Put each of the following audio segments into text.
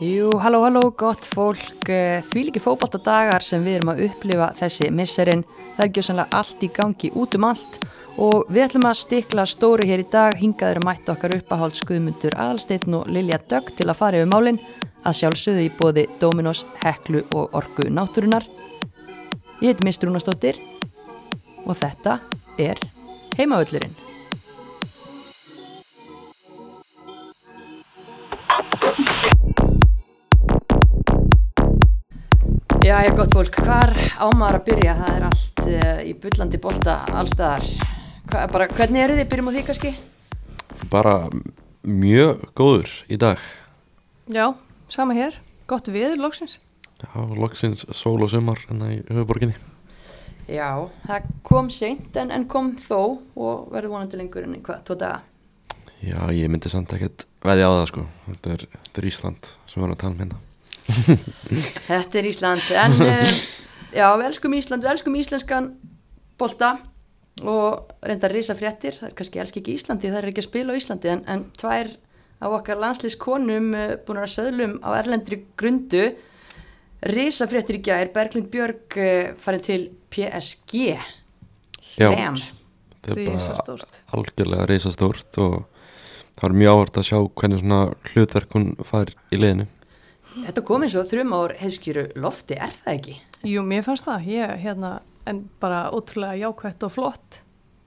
Jú, halló, halló, gott fólk, Eh, því líki fótballtadagar sem við erum að upplifa þessi misserinn, það er gjössanlega allt í gangi út um allt og við ætlum að stikla stóri hér í dag, hingaður mætt okkar uppáhald skuðmundur aðalsteitn og Lilja Dögg til að fara yfir málinn, að sjálfsögðu í bóði Dominos, Heklu og Orgu Náttúrunar. Ég heiti Mist Rúnastóttir og þetta er heimavöllurinn. Já, ég gott fólk, hvar ámaður að byrja? Það er allt uh, í bullandi bolta allstaðar. Hva, bara, hvernig eru þið? Byrjum á því kannski? bara mjög góður í dag Já, sama hér, gott viður loksins Já, loksins sól og sumar enna í höfuborginni Já, það kom seint en, en kom þó og verður vonandi lengur en hvað, tvo daga? Já, ég myndi samt ekkert veði á það sko Þetta er, þetta er Ísland sem við erum að tala um hérna Þetta er Ísland, en uh, já, við elskum Ísland, við elskum íslenskan bolta og reyndar risa fréttir, það er kannski elski ekki Íslandi, það er ekki að spila á Íslandi, en, en tvær af okkar landslískonum uh, búin að söðlum á erlendri grundu, risa fréttir í gær, Berglind Björg uh, farin til PSG, Já, Bam. þetta er bara algjörlega reisastórt og það var mjög áhvert að sjá hvernig svona hlutverk hún fær í liðinu Þetta kom eins og þrjum ár heiðskýru lofti, er það ekki? Jú, mér fannst það, ég, hérna, en bara ótrúlega jákvætt og flott.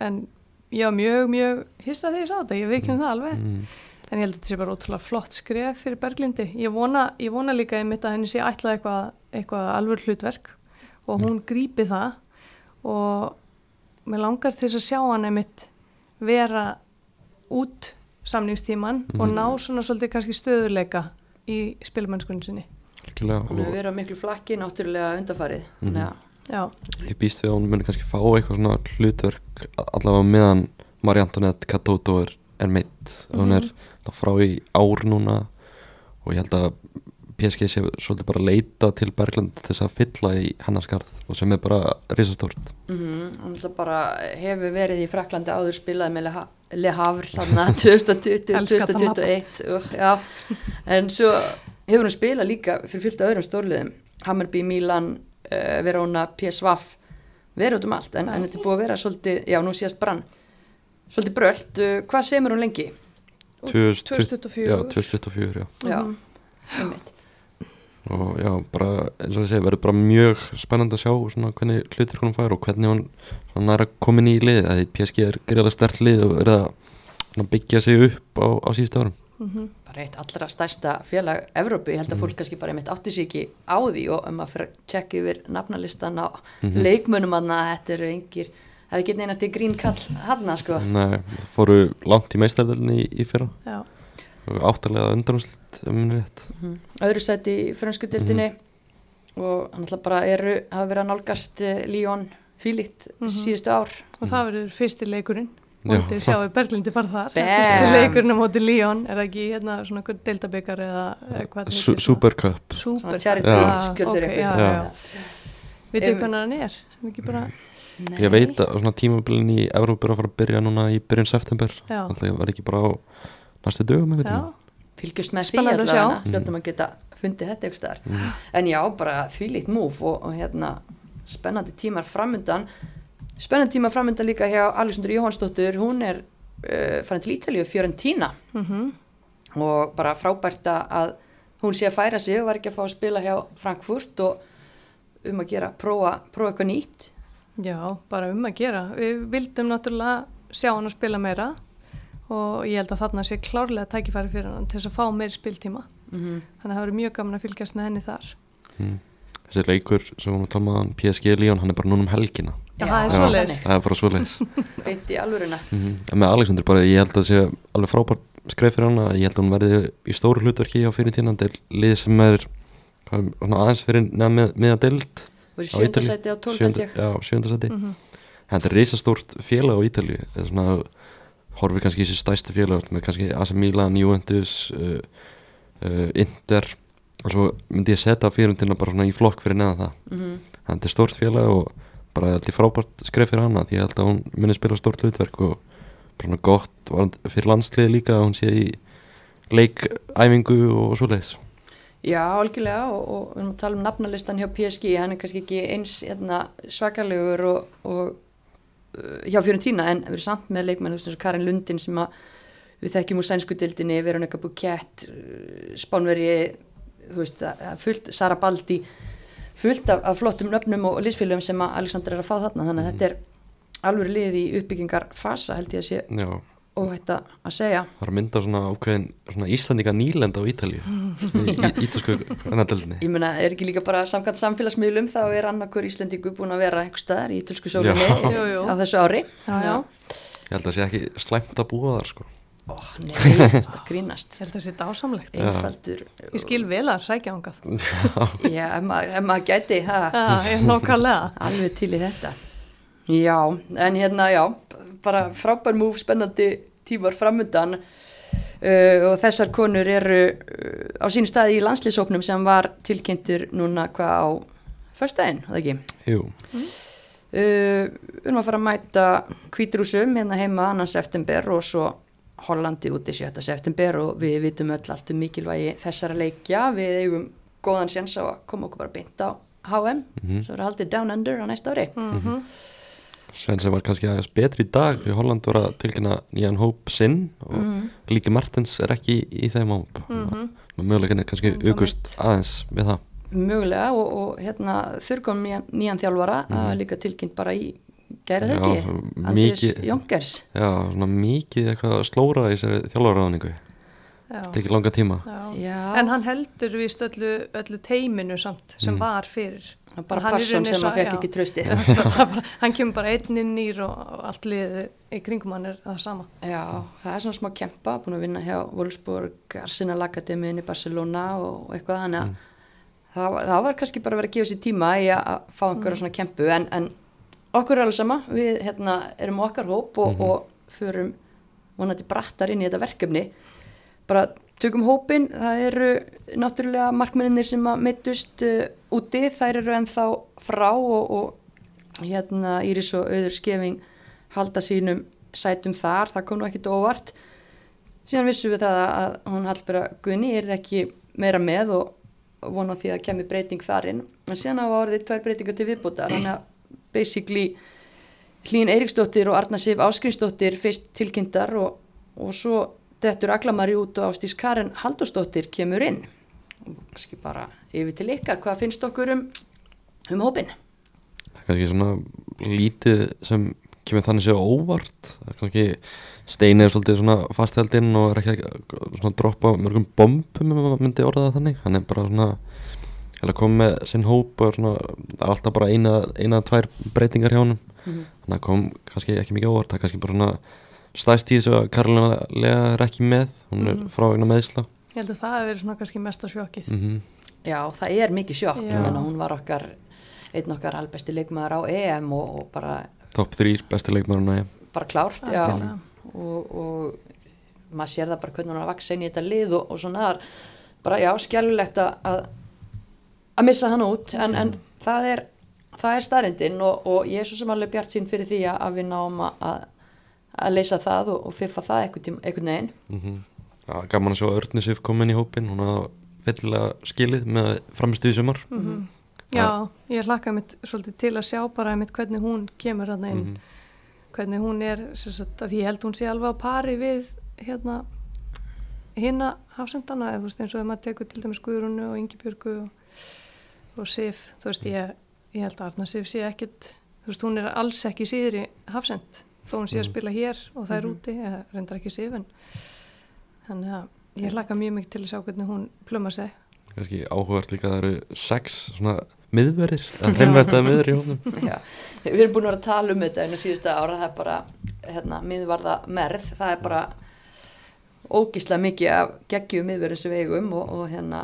En ég var mjög, mjög hissa þegar ég sá þetta, ég veikinn það alveg. Mm. en ég held að þetta sé bara ótrúlega flott skref fyrir Berglindi, ég vona, ég vona líka einmitt að henni sé ætlað eitthvað, eitthvað alvör hlutverk og hún grípi það. Og mér langar til þess að sjá hann einmitt vera út samningstíman og Mhm. ná svona svolítið kannski stöðuleika í spilmennskunni sinni. Hún hefur og verið á miklu flakki náttúrulega undarfarið, Mhm. þannig að Já, ég býst við að hún muni kannski fá eitthvað svona hlutverk allavega meðan Marie Antoinette Katoto er, er meitt hún er frá í ár núna og ég held að PSG sé svolítið bara leita til Bergland til þess að fylla í hennar skarð og sem er bara risastórt Mhm, hún ætla bara hefur verið í Fraklandi áður spilaði með Le Ha- Le Havre þarna 2020, Elska það 2021 uh, já. en svo hefur hún spilað líka fyrir fyllt af öðrum stórliðum Hammerby, Milan, uh, Verona PSV, verið út um allt en, en þetta er búið að vera svolítið, já nú síðast brann svolítið brölt, uh, hvað semur hún lengi? 2024 já, 2024 2024 já. Já, Mhm. einmitt og já, bara eins og ég segi verður bara mjög spennandi að sjá svona hvernig hlutir hún fær og hvernig hún svona er að koma inn í lið að PSG er greiðlega stert lið og verða að byggja sig upp á, á síðustu árum. Mhm. bara eitt allra stærsta félag Evrópu, ég held að fólk kannski bara einmitt átti sig ekki á því og um að fyrir að tjekka yfir nafnalistan á leikmönum að þetta eru engir það er ekki neina til grín kall hann sko. Nei, það fóru langt í meistardelni í, í fyrra. Já, áttalega undanúslit um minni rétt Mhm. öðru seti í frönsku dildinni og hann alltaf bara eru hafa verið að nálgast Líón fílíkt Mhm. síðustu ár og það verður fyrsti leikurinn sjáum við Berglindi bara þar. Fyrsti leikurinn á móti Líón Er ekki hérna svona deildabikar eða eða hvað Su heitir það? Supercup svona Super charity Já. skjöldur ok, ykkur já, Já. já. Vitið Einmitt. hvernig hann er? Er ekki bara, Nei. Ég veit að svona tímabilin í Evrópu er að fara að byrja núna í byrjun september Alltaf ég var ekki bara á næstu dögum fylgjast með því allavega hljóttum að geta fundið þetta ykkur staðar. Mhm. en já, bara þvílíkt múf og, og hérna spennandi tímar framundan. Spennandi tímar framundan líka hjá Alexander Jóhannsdóttur, hún er uh, farin til Ítalíu, Fiorentina. Mhm, og bara frábært að- að hún sé að færa sig og var ekki að fá að spila hjá Frankfurt og um að gera, prófa, prófa eitthvað nýtt. Já, bara um að gera. Við vildum náttúrulega sjá hann að spila meira og ég held að þarna sé klárlega tækifæri fyrir hann til þess að fá meiri spiltíma. Mm þannig að það verður mjög gaman að fylgjast með henni þar. Mm. Þessi leikur sem hún tala um PSG Líón, hann er bara núna um helgina. Já, það er Já. svoleiðis. Það er bara svoleiðis. Beint í alvöruna. Mm En með Alexander bara, ég held að það sé alveg frábært skref fyrir hana, ég held að hún verði í stóru hlutverki á fyrir tína, þetta er lið sem er aðeins fyrir neða með, með að og í Á sjönda Horfir kannski í þessi stæstu félag með kannski AC Milan, Juventus uh, uh, Inter og svo myndi ég setja fyrirundina bara svona í flokk fyrir neðan það. Mm þetta er stórt félag og bara allir frábært skref fyrir hana því ég held að hún muni spila stórt hlutverk og bara svona gott fyrir landsliði líka hún sé í leikæfingu og svoleiðis. Já, algjörlega og, og við erum að tala um nafnalistan hjá PSG, hann er kannski ekki eins hérna, svakalegur og, og hjá Fiorentina en við erum samt með leikmenn, þú veist eins og Karin Lundin sem að við þekkjum úr sænskudildinni, Veronika Bukett, uh, Spánveri, er Sara Baldi, fullt af, af flottum nöfnum og liðsfélögum sem að Alexander er að fá þarna, þannig að þetta er alveg lið í uppbyggingar fasa held ég að sé. Já, þetta að segja. það er að mynda svona ákveðin svona Íslandika nýlenda á Ítalíu svona í í- ítalsku vennadeldinni Ég meina, er ekki líka bara samkvæmt samfélagsmiðlum þá er annarkur Íslendingu búin að vera einhver staðar í. Jú, jú. á þessu ári. Já, já. Ég held að það sé ekki slæmt að búa þar sko Ó, nei, þetta grínast. Ég held að það sé dásamlegt. Einfaldur. Ég skil vel að sækja ángað. Já, ef maður, gæti, er alveg til í þetta. Já, en hérna, já, bara frábær múf, spennandi tímar framöndan uh, og þessar konur eru uh, á sín staði í landslýsóknum sem var tilkynntur núna hvað á förstæðin, það ekki? Jú, Uh, við erum að fara að mæta kvítrúsum hérna heima annan september og svo Hollandi úti 7. september og við vitum öll allt um mikilvægi þessara leikja við eigum góðan séns á að koma okkur bara beint á HM Mhm. svo er haldið Down Under á næsta ári Mm Sven sem var kannski aðeins betri í dag því Holland var að tilkynna nýjan hóp sinn og Mhm. Líki Martins er ekki í, þeim hóp. Mm Mhm. möguleikin er kannski Mm, aukust aðeins við það. Mögulega og, og hérna þurrkom nýjan, nýjan þjálfara það var líka tilkynnt bara í gæra Já, þekki Andris Jónkers. Já, svona mikið eitthvað slóra í þessari þjálfaraðningu Já. tekið langa tíma Já. Já. En hann heldur víst öllu, öllu teiminu samt sem var fyrir. bara Hann í passun sem að fekk ekki trösti Það er bara, hann kemur bara einn inn nýr og, og allt liðið í kringum hann er það sama. Já, það er svona smá kempa, búin að vinna hjá Wolfsburg, Arsenal Akademiðin í Barcelona og eitthvað þannig að það, var- það var kannski bara að vera að gefa sér tíma í að fá einhverja svona kempu en, en okkur er alveg sama, við hérna, erum okkar hóp og, og förum vonandi brattar inn í þetta verkefni bara tökum hópin, það eru náttúrulega markmenninir sem að mittust uh, úti, þær eru ennþá frá og, og hérna Íris og Auður Skefing halda sínum sætum þar, það kom nú ekkit óvart. Síðan vissum við það að hún Hallbjörg Gunni er ekki meira með og vona því að kemur breyting þar inn. En síðan hafa orðið tvær breytingar til viðbútar þannig að basically Hlín Eiríksdóttir og Arna Sif Áskrinsdóttir fyrst tilkynntar og, og svo dettur Aglamari út og Ástís Karen Haldursdóttir kemur inn. Og kannski bara yfir til ykkar hvað finnst okkur um, um hópin? það er kannski svona lítið sem kemur þannig sér óvart. Kannski Steini er svolítið svona fastheldinn og er ekki að droppa mörgum bombum ef maður myndi orða það þannig. Hann er bara svona að koma með sinn hóp og svona, það er alltaf bara eina eina tvær breytingar hjá honum. Mhm. þannig að kom kannski ekki mikið óvart. Það er kannski bara svona stæst í þessu að Karolina Lea er ekki með hún er Mhm. frá vegna meðsla Ég held að það hefur verið svona kannski mesta sjokkið. mm Já, það er mikið sjokk, Já. hún var okkar einn okkar albesti leikmaður á EM og, og bara, top 3 besti leikmæruna bara klárt, já Algjörlega. og, og maður sér það bara hvernig hún er að vaksa inn í þetta lið og, og svona er bara, já, skjálulegt að að- að missa hann út en, en það er það er starrendin og, og ég er svo sem alveg bjart sín fyrir því að við náum að, að, leysa það og, og fiffa það einhvern, veginn mm -hmm. Já, gaman að sjá Örni Sif koma inn í hópin hún hafa fyllilega skilið með framistuð í sumar Mhm. Já, ég hlakka mitt svolítið til að sjá bara mitt hvernig hún kemur hann inn. Mhm. Hvernig hún er, sem sagt, að ég held hún sé alveg á pari við hérna hinna hafsendana, eða þú veist eins og ef maður tekur til dæmis Guðrúnu og Ingibjörgu og, og Sif, þú veist ég, ég held að Arna Sif sé ekkit, þú veist hún er alls ekki síðri hafsend, þó hún sé að Mhm. spila hér og það er Mhm. úti, eða reyndar ekki Sif en þannig að ég hlakka mjög mikið til að sjá hvernig hún pluma sig. kannski áhugavert líka að það eru sex svona miðverðir eða hreinvertaði miðverðir í hópnum Já, við erum búin að vera að tala um þetta en á síðustu ára það er bara hérna, miðvarða merð, það er bara ógíslega mikið af geggjum miðverðin sem við eigum og, og hérna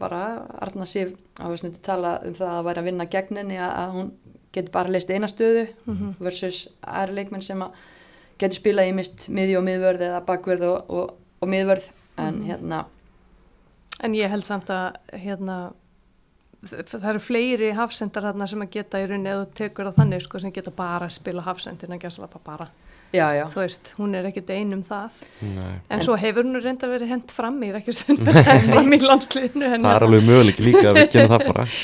bara Arna Sif hafa snundi tala um það að væri að vinna gegninni að, að hún geti bara leist eina stöðu Mhm. versus aðri leikmenn sem að geti spilað í mist miðju og miðvörð eða bakverð og, og, og miðvörð en Mhm. hérna En ég held samt að hérna, það eru fleiri hafsendar þarna sem að geta í rauninni eða tekur það þannig sko, sem geta bara að spila hafsendin að gera bara. Já, já, þú veist, hún er ekkert ein um það. Nei. en, En- svo hefur hún reynda verið hent fram í ekki sem hent fram í landsliðinu en, það er alveg möguleik líka að við genum það bara.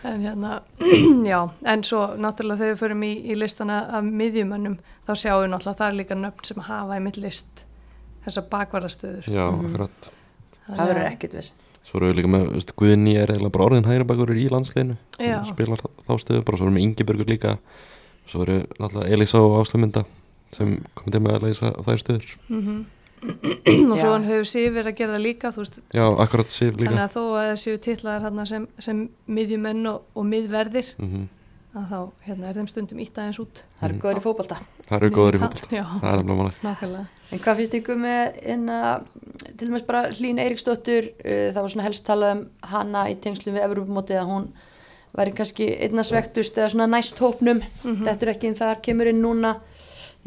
En hérna já, en svo náttúrulega þegar við förum í, í listana af miðjumönnum þá sjáum við náttúrulega það er líka nöfn sem hafa í mitt list þessar bakvarðastöður. Já, Mhm. akkurat. Það verður ekkert viss. Svo erum við líka með, veist, Guðni er eiginlega bara orðin hægri bakur í landsliðinu. Já. Hún spilar þá stöðu bara, svo erum við Ingebergur líka. Svo eru náttúrulega Elisa og Áslumynda sem komið til með að leysa þær stöður. Mm og svo hann hefur sér verið að gera það líka þú veist, já, akkurat Sif líka. Þannig að þó að það séu titlaðar hérna sem, sem miðjumenn og, og miðverðir mm að þá hérna, er þeim stundum ítt aðeins út. Það eru góður í fótbolta. Það eru góður í það er nákvæmlega. En hvað finnst ykkur með inna, til dæmis bara Hlín Eiríksdóttur, uh, það var svona helst talað um hana í tengslum við Evropamótið að hún væri kannski einna svektust eða svona næst hópnum, Mhm. þetta er ekki inn þar, kemur inn núna,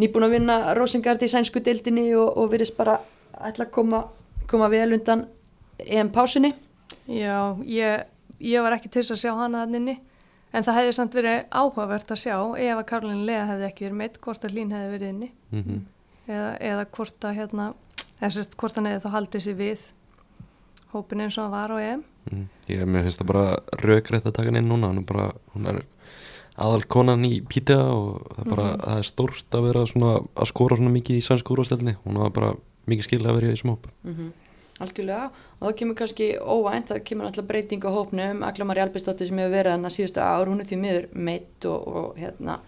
nýbúin að vinna Rosengard í sænsku deildinni og, og virðist bara ætla að koma, koma vel undan EM pásunni. Já, ég, ég var ekki til að sjá hana hann inni en það hefði samt verið áhugavert að sjá ef að Karolin Lea hefði ekki verið meitt hvort að Hlín hefði verið inni mm eða, eða hvort að hérna eða sérst hvort hann hefði þá haldið sér við hópin eins og hann var á EM Mm. Ég finnst það bara rökrætt að taka hann inn núna hún er bara, hún er aðal konan í pítja og það bara, Mhm. það er stórt að vera svona að skora svona mikið í sænsk úrvastelni hún hafa bara mikið skil að vera í hóp Mm Algjörlega og þá kemur kannski óvænt, það kemur alltaf breyting á hópnum, Agla Mari Albistóttir sem hefur verið hann að síðustu ár, hún er því miður meitt og, og hérna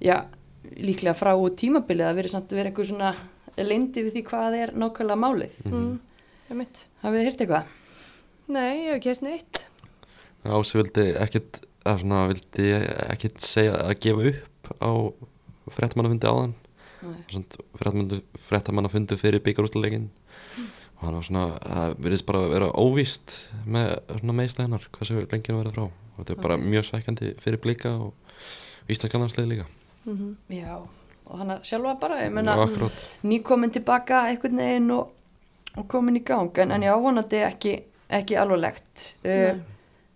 já, líklega frá tímabilið að verið samt að vera eitthvað svona leindi við því hvað er nákvæmlega málið mm. mm. mitt hafið þið hýrt eitthvað? Nei, ég hef ekki gert neitt Ási vildi ekkit að svona, vildi ekkit segja að gefa upp á frettamannafundi áðan. Frettamannafundi fyrir byggarústuleikin og hann var svona, það virðist bara að vera óvíst með svona meðslega hennar hversu lengi hann verið frá. Og þetta er bara mjög svekkjandi fyrir blika og ístaklanarslið líka. Mm -hmm. Já, og hann sjálfa bara, ég menna akkurat. nýkomin tilbaka einhvern veginn og, og komin í gang. En, en já, vonandi ekki, ekki alvarlegt. Uh, Nei.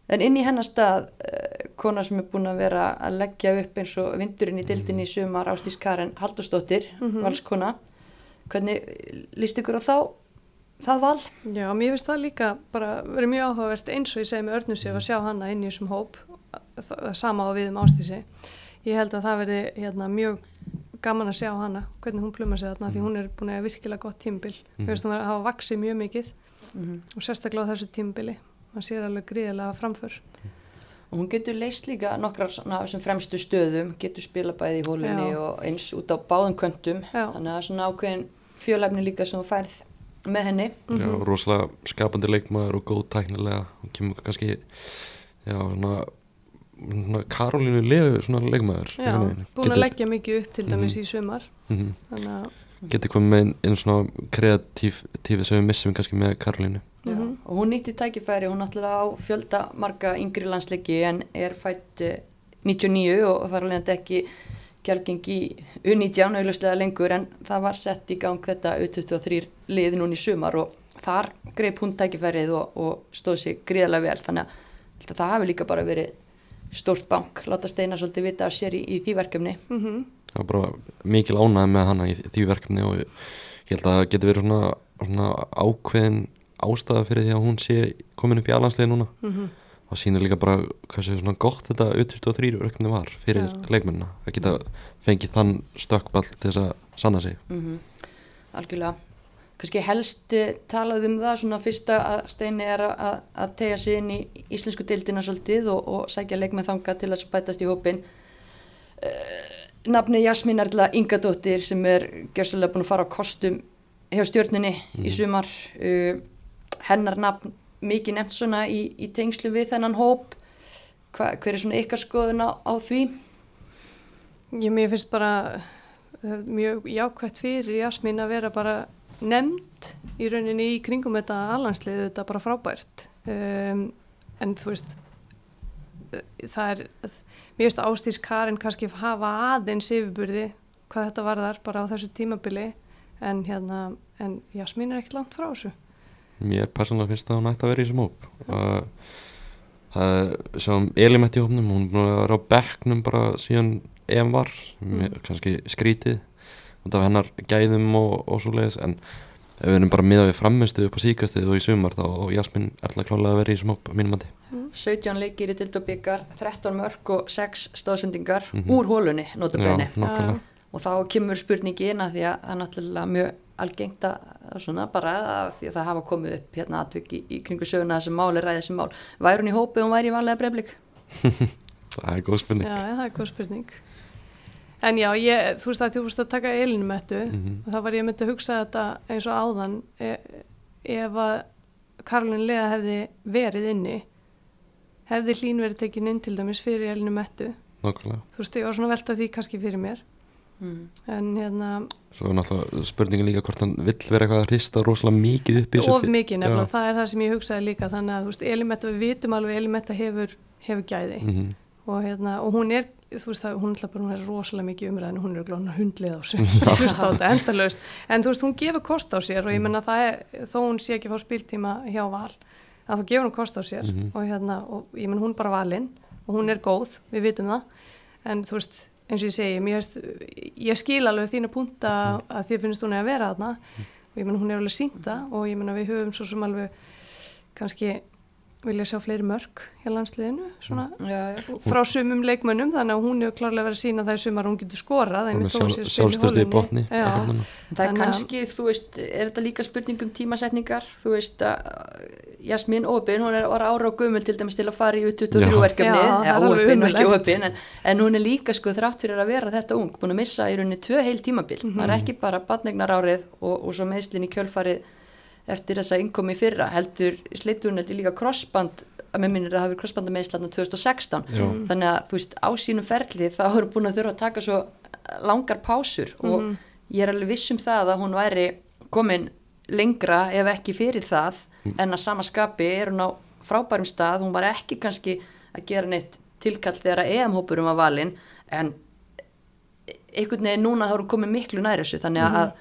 en inn í hennar stað uh, kona sem er búin að vera að leggja upp eins og vindurinn í dildinni í sumar Ástís Karen Haldursdóttir Mhm. valskona. Hvernig líst ykkur á þá það val? Já, mér finnst það líka bara verið mjög áhugavert eins og ég segi með Örnusif að sjá hana inn í þessum hóp. Það, það sama á við um ástísi ég held að það verði hérna, mjög gaman að sjá hana, hvernig hún pluma sig þarna því hún er búin að virkilega gott tímbil Mhm. mér finnst hún að hafa vaksið mjög mikið Mm og sérstaklega á þessu tímbili hann sér alveg gríðilega framför og hún getur leist líka nokkrar svona af þessum fremstu stöðum getur spila bæði í hólunni Já. og eins út á báðum köntum. Já. þannig að það er svona ákveðin fjölæfni líka sem þú færð með henni. Já, Mhm. rosalega skapandi leikmaður og góð tæknilega. Og kemur kannski já, svona, svona Karolínu lefu svona leikmaður Já, búin að leggja mikið upp til dæmis í sumar. Mm þannig að getur komið með einn- svona kreatív tífi sem við missum kannski með Karolínu Já, Mhm. og hún nýtti tækifæri, hún náttúrulega á fjölda marga yngri landsleiki en er fætt eh, 99 og þar alveg ekki í U19 auðvitað lengur en það var sett í gang þetta U23 lið núna í sumar og þar greip hún tækifærið og, og stóð sig gríðarlega vel þannig að það hafi líka bara verið stórt bank, láta Steina svolítið vita af sér í, í því verkefni. mm það var bara mikil ánæði með hana í því verkefni og ég held að það getur verið svona, svona ákveðin ástæða fyrir því að hún sé komin upp í alansliði núna -hmm. það sýnir líka bara hversu svona gott þetta U23 verkefni var fyrir Já. leikmennina að geta fengið þann stökkball til þess að sanna sig Mm Algjörlega. Kanski helst eh, talað um það svona fyrsta að Steini er að- að, tegja sig inn í íslensku dildina svolítið og, og sækja leikmenn þanga til að bætast í hópin. Uh, nafni Jasmín Erla Ingadóttir sem er gjörsalega búin að fara á kostum hjá stjórninni í sumar. Uh, hennar nafn mikið nefnt svona í, í tengslu við þennan hóp. Hva, hver er svona ykkar skoðun á, á því? Ég mér finnst bara uh, mjög jákvæmt fyrir Jasmín að vera bara nefnd í rauninni í kringum þetta alhanslið þetta bara frábært um, en þú veist uh, það er mér finnst Ástís Karin kannski hafa aðeins yfirburði hvað þetta varðar bara á þessu tímabili en hérna en Jasmín er ekkert langt frá þessu mér persónulega finnst það að hún ætti að vera í þessum hóp. Það er sem Elimett í hópnum hún er búin að vera á bekknum bara síðan EM var. Mér, kannski skrítið út af hennar gæðum og, og svo leiðis en ef við erum bara miðað við framistuð upp á síkastið og í sumar þá og Jasmín er klálega að vera í þessum hóp mínum andi 17 leikir í dildabíkar 13 mörg og 6 stóðsendingar Mhm. úr hólunni nákvæmlega. Og þá kemur spurningi inn að því að það er náttúrulega mjög algengt að svona bara að því að það hafa komið upp hérna atvik í, í kringu söguna þessi mál er ræðið þessi mál. Væri hún í hópi og hún væri í vanlega breyflik? Það er góð spurning. Já, já, það er góð spurning. En já, ég, þú veist að þú veist að taka eilinu með þetta Mhm. og þá var ég myndi að hugsa þetta eins og áðan e, ef að Karolin Lea hefði verið inni hefði hlín verið tekin inn til dæmis fyrir eilinu með þetta Nákvæmlega. Þú veist, ég var svona að velta því kannski fyrir mér mm. en hérna, Svo er náttúrulega spurningin líka hvort hann vill vera eitthvað að hrista rosalega mikið upp í þessu of mikið nefnilega, það er það sem ég hugsaði líka þannig að þú veist, Elimetta, við vitum alveg Elimetta hefur, hefur gæði Mhm. og, hérna, og hún er þú veist það, hún, bara, hún er rosalega mikið umræðin hún er glóna hundlið á sig hlusta á þetta endalaust, en þú veist hún gefur kost á sér og ég menna það er, þó hún sé ekki fá spiltíma hjá val að þá gefur hún kost á sér Mhm. og, hérna, og ég menn hún bara valinn og hún er góð, við vitum það en þú veist, eins og ég segi mér veist, ég skil alveg þína punta að þið finnst hún að vera þarna. Og ég menn hún er alveg sínda og ég menna við höfum svo sem alveg kannski vilja sjá fleiri mörg hjá landsliðinu svona já, já. frá sumum leikmönnum þannig að hún hefur klárlega verið að sína það sumar að hún getur skorað Hún einmitt er þó sjálf, sé spil í sjálfstöðst í holunni. botni á það er að- kannski, þú veist, er þetta líka spurning um tímasetningar, þú veist að Jasmín Óbin, hún er var ára og gummul til dæmis til að fara í U23 Já. verkefni, er en, en hún er líka sko þrátt fyrir að vera þetta ung, búin að missa í rauninni tvö heil tímabil, Mhm. það er ekki bara badnegnar árið og, og svo meðslinn í kjölfarið eftir þessa innkomi í fyrra, heldur slitturinn heldur líka crossband, að með minnir að það hafi crossbanda meðslatna 2016, Já. þannig að þú veist á sínum ferli þá er hún búin að þurfa að taka svo langar pásur og Mhm. ég er alveg viss um það að hún væri komin lengra ef ekki fyrir það en að sama skapi er hún á frábærum stað, hún var ekki kannski að gera neitt tilkall þegar að EM-hópurum var valinn en einhvern veginn núna þá er hún komin miklu nær þessu þannig að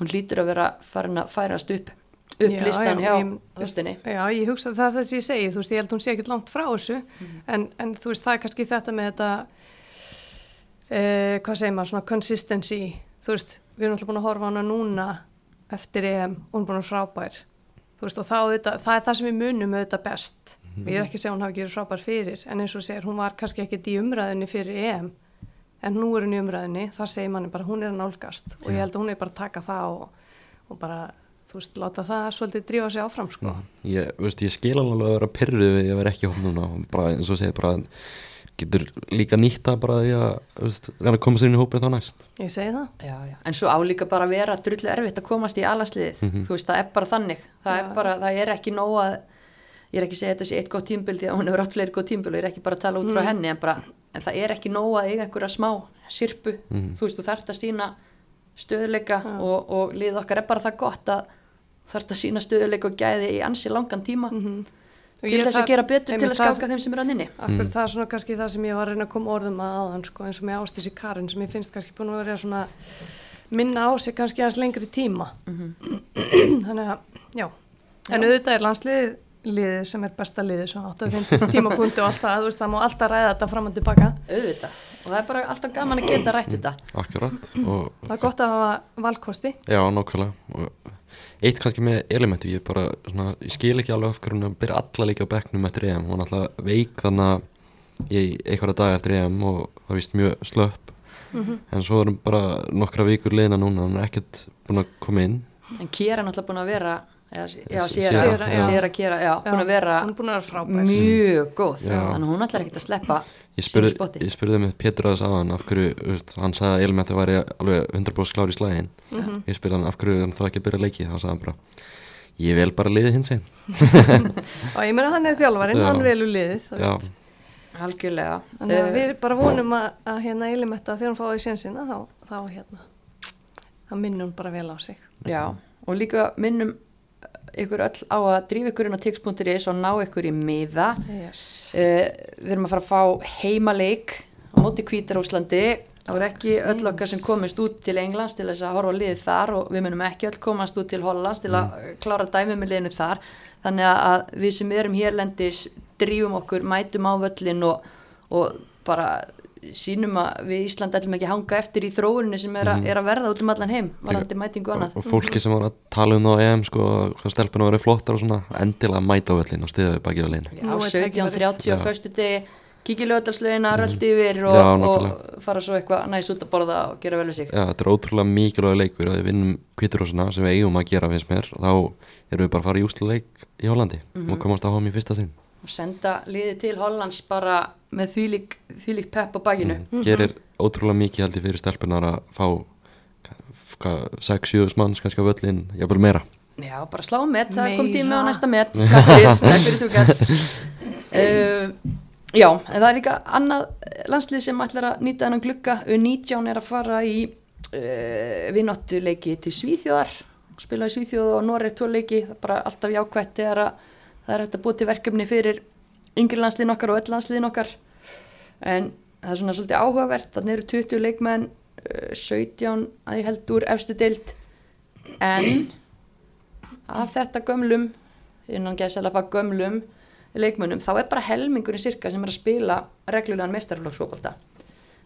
hún lítur að vera farin að færast upp upp Já, listan já, hjá ég- þústinni Já, ég hugsa það sem ég segi, þú veist, ég held hún sé ekkert langt frá þessu, Mhm. en, en þú veist, það er kannski þetta með þetta, uh, hvað segir maður, svona consistency, þú veist, við erum alltaf búin að horfa á hana núna eftir EM og hún er búin að frábær, þú veist, og þá þetta, það er það sem við munum þetta best, og ég er ekki að segja hún hafi verið frábær fyrir, en eins og segir, hún var kannski ekkert í umræðinni fyrir EM, en nú er hún í umræðinni, þar segir manni bara, hún er að nálgast, og ég held að hún er bara að taka það og, og bara, þú veist, láta það svolítið drífa sig áfram, sko. ég, veist, ég skil alveg að vera pyrruð við að vera ekki hóp núna bara eins og segir bara getur líka nýtta bara því að þú veist, reyna að koma sér inn í hópið þá næst Ég segi það. já, já. en svo álíka bara að vera drullu erfitt að komast í alasliðið Mhm. þú veist, það er bara þannig það Já. er bara, það er ekki nóg að ég er ekki að segja þetta sé eitt gott tímbil því að hún hefur átt fleiri gott tímbil og ég er ekki bara að tala út frá Mm. henni en, bara, en það er ekki nóg að eiga einhverja smá sirpu, Mhm. þú veist, þú þarft að sína stöðuleika Já. og, og lið okkar er bara það gott að þarft að sína stöðuleika og gæði í ansi langan tíma Mm til þess að gera betur til að skáka þeim sem er að inni Akkur Mm. það er svona kannski það sem ég var að reyna að koma orðum að aðan sko, eins og með ástísi Karin sem ég finnst kannski búin að vera svona minna á sig kannski aðeins lengri tíma. Þannig að, já. En auðvitað er landsliðið liðið sem er besta liðið að þeim tímapunkti og allt það, þú veist, það má alltaf ræða þetta fram og tilbaka. Auðvitað. Og það er bara alltaf gaman að geta rætt þetta. Akkurat. Og það er gott að hafa valkosti. Já, nákvæmlega. Og eitt kannski með elementu ég bara, svona, ég skil ekki alveg af hverju hún er að byrja alla líka á bekknum eftir EM hún er alltaf veik þannig að í einhverja dag eftir EM og er vist mjög slöpp. En svo erum bara nokkra vikur liðina núna hún er ekkert búin að koma inn. En Kjera er náttúrulega búin að vera eða, já. Séra Kjera, já, búin að vera hún er búin að vera frábær. mjög góð. Já. þannig að hún ætlar ekkert að sleppa Ég spurði, ég spurði með Pétur aðeins aðan af hverju, veist, hann sagði að Elmeti væri alveg 100% klár í slægin Mhm. ég spurði hann af hverju hann þá ekki að byrja leiki? Þá sagði hann bara, ég vel bara liðið hins einn og ég meina hann er þjálfarinn, Já. hann velur liðið algjörlega. Að Eh, við bara vonum að, að hérna Elimetta þegar hún fáið sénsina þá, þá hérna þá minnum bara vel á sig. Já, og líka minnum ykkur öll á að drífa ykkur inn á tix.is og ná ykkur í miða yes. uh, við erum að fara að fá heimaleik á móti Kvítarúslandi það voru ekki öll okkar sem komist út til Englands til þess að horfa á liðið þar og við munum ekki öll komast út til Hollands til að mm. klára dæmi með liðinu þar þannig að við sem erum hérlendis drífum okkur, mætum á völlin og, og bara sínum að við Ísland ætlum ekki að hanga eftir í þróuninu sem er, a, er að verða út um allan heim varandi mætingu og og, annað. og fólki sem var að tala um það á EM sko, hvað stelpuna verið flottar og svona endilega mæta á völlin og stiða við bakið á er tækifærið. 17.30 á föstu degi kíkja lögadalslögina, röldi yfir og, Já, og fara svo eitthvað næst út að borða og gera vel við sig. Já, þetta er ótrúlega mikilvæg leikur og við vinnum kvíturósuna sem við eigum að gera finnst mér. Þá erum við bara að fara í úsluleik í Hollandi og komast á ham í fyrsta sinn og senda liði til Hollands bara með þvílík pepp á bakinu. Gerir ótrúlega mikið held ég fyrir stelpunar að fá 6-7 manns kannski á völlin, jafnvel meira. Já, bara slá met, það kom tími á næsta met. Takk fyrir, túkall uh, Já, en það er líka annað landslið sem ætlar að nýta þennan glugga. U19 er að fara í uh, vinnáttuleiki til Svíþjóðar. Spila í Svíþjóð og Noreg tóleiki það er bara alltaf jákvætt þegar að það er hægt að búið til verkefni fyrir yngri landsliðin okkar og öll landsliðin okkar. En það er svona svolítið áhugavert. Þannig eru 20 leikmenn uh, 17 að ég held úr efstu deild. En af þetta gömlum innan gæðsalapa gömlum leikmönnum þá er bara helmingurinn cirka sem er að spila reglulegan mestarflokksfókbalta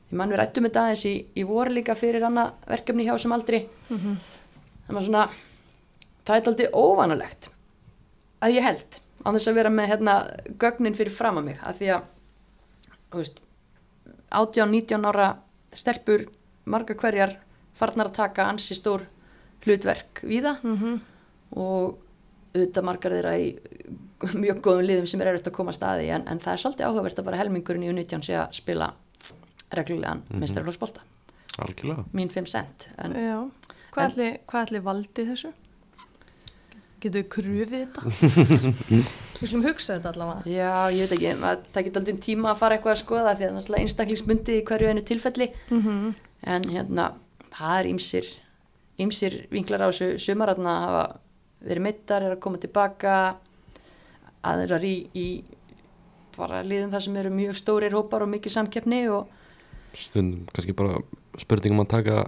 því mann við rættum þetta aðeins í, í vor líka fyrir annað verkefni hjá sem aldrei það var svona það er aldrei óvanalegt að ég held á þess að vera með hérna gögnin fyrir fram að mig að því að þú veist 18-19 ára stelpur marga hverjar farnar að taka ansi stór hlutverk víða Mhm. og auðvitað margar þeirra í mjög góðum liðum sem er erfitt að koma að staði en, en það er svolítið áhugavert að bara helmingurinn í U19 sé að spila reglulegan mm -hmm. algjörlega mín 5 cent en hvað ætli valdi þessu? Getur við krufið þetta? við skulum hugsa þetta allavega. já, ég veit ekki, að, það getur aldrei tíma að fara eitthvað að skoða því að það er náttúrulega einstaklingsmundi í hverju einu tilfelli Mm en hérna, það er ýmsir ýmsir vinklar á þessu sumaratna hafa verið mittar, er að koma tilbaka aðrar í, í bara liðum þar sem eru mjög stórir hópar og mikið samkeppni og stundum kannski bara spurningum að taka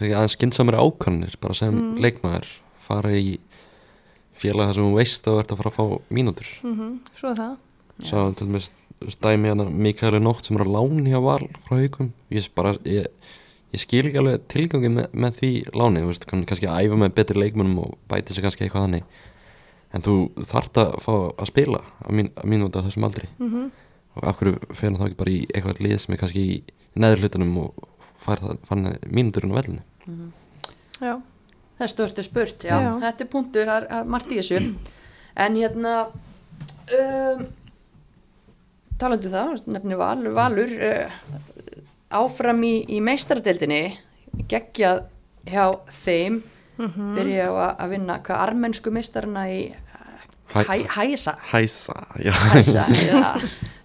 aðeins skynnsamari ákvarðanir bara sem Mm. leikmaður fara í félag þar sem þú veist að ert að fara að fá mínútur. Svo er það. Sá til dæmis stæmi hérna Mikaeli Nótt sem er á láni hjá Val frá haugum ég, bara, ég, ég skil ekki alveg tilgangi með, með því láni veist, kann, kannski að æfa með betri leikmunum og bæti sig kannski eitthvað þannig. En þú þart að fá að spila að, mín, að mínúta á þessum aldri. Mm og af hverju fer það ekki bara í eitthvað lið sem er kannski í neður hlutunum og fær það fann mínúturinn á vellinu Já, það er stórstu spurt, já, Já. þetta er punktur margt í þessu. En hérna um, talandu það, nefni Valur Valur uh, áfram í, í meistaradeildinni geggjað hjá þeim Mhm. byrja á að, að vinna hvað armensku meistarana í Hæ- hæ, hæsa Hæsa, já. Hæsa eða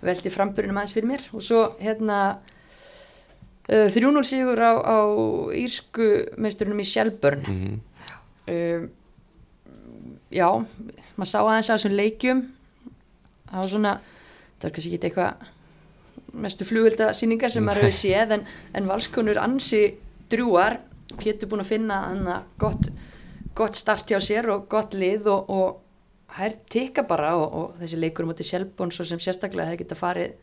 velti framburunum aðeins fyrir mér. Og svo hérna uh, 3-0 sigur á, á írsku meisturunum í Shelburne Mhm. um, já, maður sá aðeins á þessum leikjum. Það var svona það var kannski ekki eitthvað mestu flugvelda síningar sem maður hefur séð en, en valskonur ansi drúar Pétur búin að finna gott, gott start hjá sér og gott lið og, og hær tikka bara og, og þessi leikur átti Shelburne svo sem sérstaklega það geta farið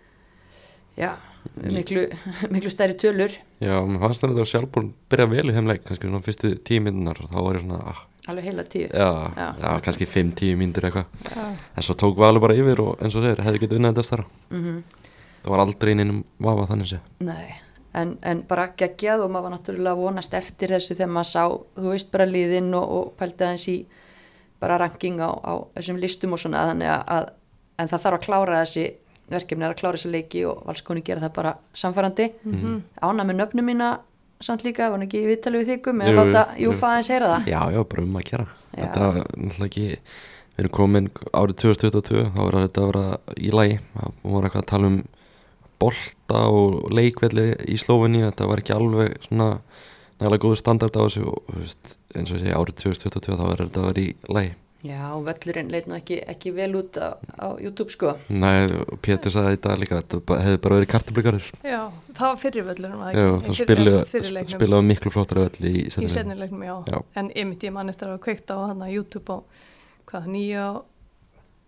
já, miklu, miklu stærri tölur. Já, mér fannst það að sjálfbúin byrja vel í þeim leik kannski svona fyrstu tíu minnunar þá var ég svona, ah, alveg heila tíu. Já, Já. já, kannski fimm, tíu mínútur eitthvað. En svo tók Valur bara yfir og eins og þeir hefði getið unnað þetta stara mm það var aldrei innum vafa þannig sé. Nei, en, en bara geggjað og maður var náttúrulega að vonast eftir þessu þegar maður sá, þú veist, bara liðinn og, og pældi aðeins í bara ranking á, á þessum listum og svona þannig að, að en það þarf að klára þessi verkefni er að klára þessi leiki og valskoni gera það bara samfærandi Mhm. ána með nöfnum mína samt líka, var hann ekki í viðtalið við þykkum Jú, eða láta jú. Júfa aðeins heyra það Já, já, bara um að gera. Þetta var náttúrulega ekki Við erum komin árið 2022 þá var þetta að vera í lagi Það voru eitthvað að tala um bolta og leikvelli í Slófinni Þetta var ekki alveg svona nægilega góður standard á þessu og eins og ég segi árið 2022 þá er þetta að vera í lagi Já, og völlurinn leit nú ekki, ekki vel út á, á YouTube sko Nei, og Pétur sagði þetta líka Þetta hefði bara verið kartablikarur já, það var fyrir völlunum Já, þá spilaðu spilaðu miklu flottara velli í í seinni leiknum. sennilegnum, já. Já. en ymitt ég mann eftir að hafa kveikt á hann að YouTube á hvað, nýja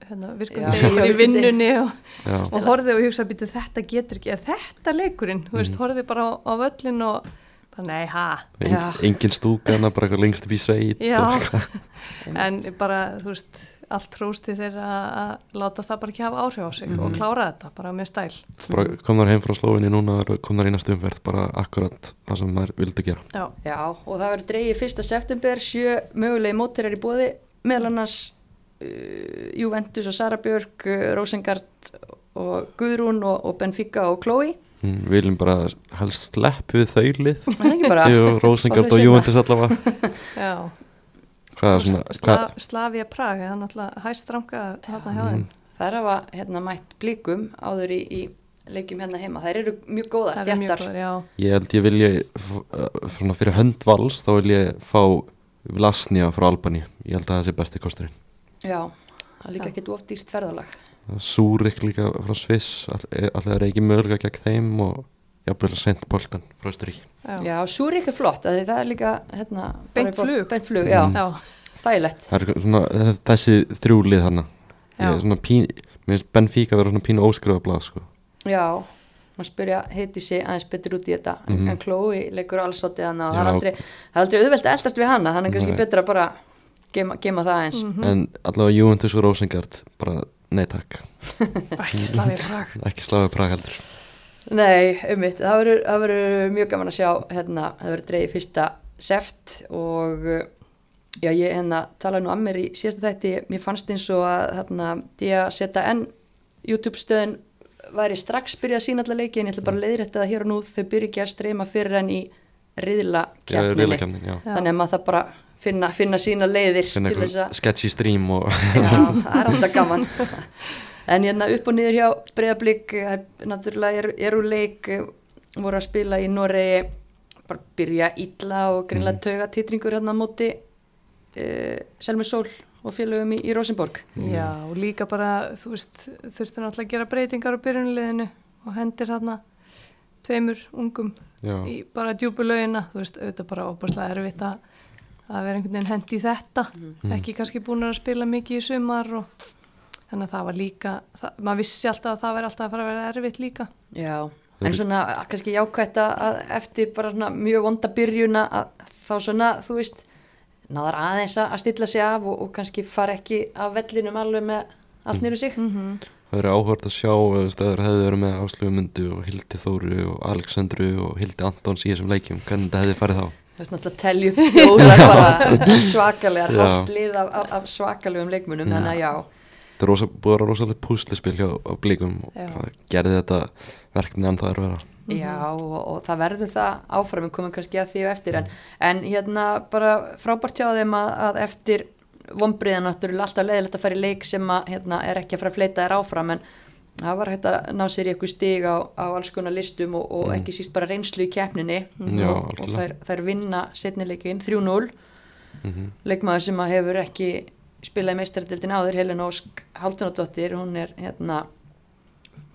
hérna, virkum Já. degir í vinnunni og, Já, og horfið og hugsa býtu þetta getur ekki, þetta leikurinn þú veist, horfið bara á, á völlin og nei, ha, Eng, Já. engin stúkana, bara eitthvað lengst upp í sveit en bara, þú veist allt hrósti þeirra að láta það bara ekki hafa áhrif á sig og Mhm. klára þetta bara með stæl bara kom þar heim frá slóinni núna kom þar í næstu umferð, bara akkurat það sem þær vildu gera já, Já, og það verður dreigið 1. september, sjö mögulegi mótirar í bóði, meðal annars uh, Juventus og Sara Björk, uh, Rosengard og Guðrún og, og Benfica og Chloe. Mm, við viljum bara helst slepp við þaulið Það er ekki bara, Jú, Rósengard Og þau og Juventus allavega já. hvað er svona Slavia Prag, það er náttúrulega hæstranka þarna hjá þeim Mm. það er að hérna mætt blíkum áður í, í leikjum hérna heima. Þær eru mjög góðar, er þjættar. ég held ég vilja svona fyrir hönd vals þá vil ég fá Vlasnia frá Albani ég held að það sé besti kosturinn Já, það er líka ekkert of dýrt ferðalag. Súrik líka frá Sviss alltaf er ekki mögulega gegn þeim og jafnvel Sent Polten frá Östurík já. Já, Súrik er flott, það er líka hérna, bara Beint flug. Beint flug, já, Mm. já. það er svona eh, þessi þrjúlið Já. ég er svona pín mér finnst Benfica vera svona pínu óskrifa blað sko Já, maður spyrja heiti sig aðeins betur út í þetta Mhm. en Chloe leikur alls svolítið hana og það er aldrei, það er aldrei auðvelt að eldast við hana þannig er kannski betra að bara gema, gema það eins Mhm. en allavega Juventus og Rosengard bara nei takk. Ekki Slavia Prag. Ekki slafið Prag heldur. Nei, ummitt, það verður- mjög gaman að sjá hérna, það verður dreigið fyrsta seft og uh, já, ég hérna talaði nú að mér í síðasta þætti. Mér fannst eins og að hérna, enn YouTube stöðin væri strax byrjað að sína allar leiki en ég ætla bara að leiðrætta það hér og nú. Þau byrja ekki að streyma fyrir enn í riðlakefnin, þannig að maður það bara finna, finna sína leiðir finna til þess eitthvað að sketchy stream og já, það er alltaf gaman. En hérna upp og niður hjá breyðablík, það er náttúrulega er, eru leik, eh, voru að spila í Noregi, bara byrja illa og greinlega tauga titringur hérna á móti uh, Selmi Sól og félögum í, í Rosenborg. Já, og líka bara, þú veist, þurftu náttúrulega að gera breytingar á byrjunliðinu og hendir þarna tveimur ungum já, í bara djúpu laugina, þú veist, auðvitað bara óbúrslega erfitt að, að vera einhvern veginn hendi í þetta, ekki kannski búin að spila mikið í sumar og þannig að það var líka, það, maður vissi alltaf að það væri alltaf að fara að vera erfitt líka. Já, en svona kannski jákvætt að- að eftir bara svona mjög vonda byrjuna að þá svona, þú veist náðar aðeins að stilla sig af og, og kannski fara ekki af vellinum alveg með allt nýru sig. Mm það verður áhvert að sjá eða stöður hefði verið með Áslöfu Mundu og Hildi Þóru og Alexandru og Hildi Antons í þessum leikjum, hvernig þetta hefði farið þá? Það er náttúrulega að fjórar bara svakalegar, Já. hálft lið af, af, af svakalegum leikmunum, þannig að já, þetta er rosa, búið að vera rosalega púslispil hjá blíkum og Já. það gerði þetta verkefni en það er að vera já og, og það verður það áfram, við komum kannski að því og eftir, en, en hérna bara frábært hjá þeim að, að eftir vombriðan náttúrulega alltaf leiðilegt að fara í leik sem að, hérna, er ekki að fara að fleita þér áfram, en það var hægt að ná sér í eitthvað stig á, á alls konar listum og, og ekki síst bara reynslu í keppninni. Já, og, og þær, þær vinna setnileikin 3-0 mm leikmaður sem að hefur ekki spilað í meistardildin áður, Helen Ósk Haldunadóttir, hún er hérna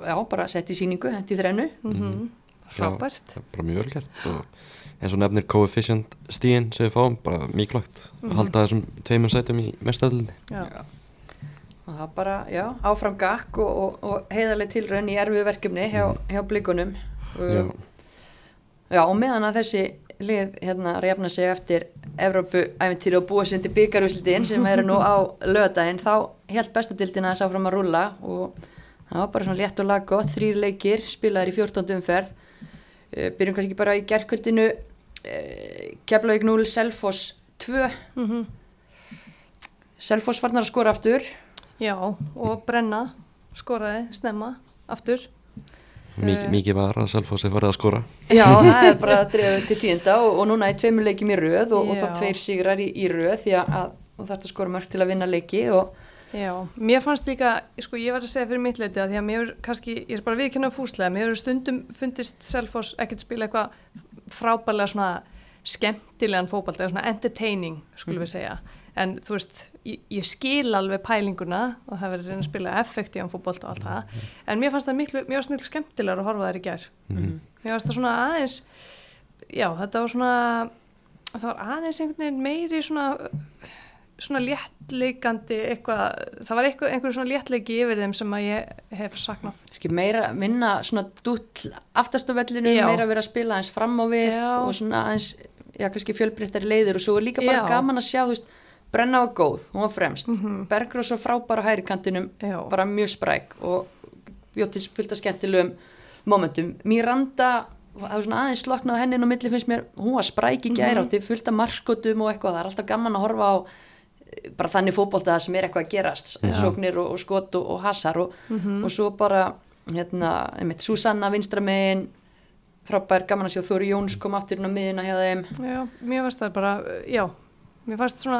já, bara sett í síningu hendi í þrennu, Mm Frábært. það er bara mjög vel gert og eins og nefnir coefficient stíðin sem við fáum, bara mikilvægt að halda þessum tveimur sætum í mestadildinni Já. og það bara, já, áfram gakk og, og, og heiðarlega tilraun í erfið verkefni hjá, hjá blikunum Já. já, og meðan að þessi lið hérna að jafna sig eftir Evrópu æfintýri og búa sindi byggarúslitin sem eru nú á lögadaginn þá held bestadildina þess áfram að rúlla og það var bara svona létt og lag gott þrýr leikir, spilaðir í 14. umferð uh, byrjum kannski bara í gerkvöldinu Keflavík 0, Selfoss 2 Mm Selfoss farnar að skora aftur. Já, og Brenna skoraði snemma aftur. Mik Eh. mikið var að Selfoss er farið að skora. Já, það er bara að drefa til tíunda og, og núna er tveimur leikjum í röð og, og þá tveir sigrar í, í röð því að, að þú þarfst að skora mörg til að vinna leiki og Já, mér fannst líka, sko ég var að segja fyrir mitt leiti að því að mér er kannski, ég er bara viðkynna fúslega, mér er stundum fundist Selfoss ekkert spila eitthvað frábælega svona skemmtilegan fótbalt eða svona entertaining, skulum við segja. En þú veist, ég, ég skil alveg pælinguna og það verður reyna að spila effektívan fótbalt og allt það, en mér fannst það miklu, mér fannst miklu skemmtilegar að horfa þær í gær. Mhm. Mér fannst það svona aðeins, já þetta var svona, það var aðeins einhvern veginn meiri svona, svona léttleikandi eitthvað, það var eitthvað, einhver svona léttleiki yfir þeim sem að ég hef saknað Skil meira, minna svona dull aftast á vellinu, Já. meira verið að spila aðeins fram á við Já. og svona aðeins, já, kannski fjölbreyttari leiðir og svo líka bara Já. gaman að sjá, þú veist, Brenna var góð, hún var fremst, mm Mhm. Bergrós var frábæra hæri kantinum, Já. bara mjög spræk og bjóttis fullt af skemmtilegum momentum. Miranda, það var svona aðeins sloknað á henni inn á milli finnst mér, hún var spræk í gæri átti, fullt af marskotum og eitthvað, það er alltaf gaman að horfa á bara þannig fótbolta það sem er eitthvað að gerast, sóknir og, og skot og, og hasar og, og svo bara hérna, einmitt, Susanna vinstramegin frábær gaman að sjá Þóri Jóns kom aftur inn á miðuna hjá þeim Já, mér fannst það bara, já, mér fannst svona,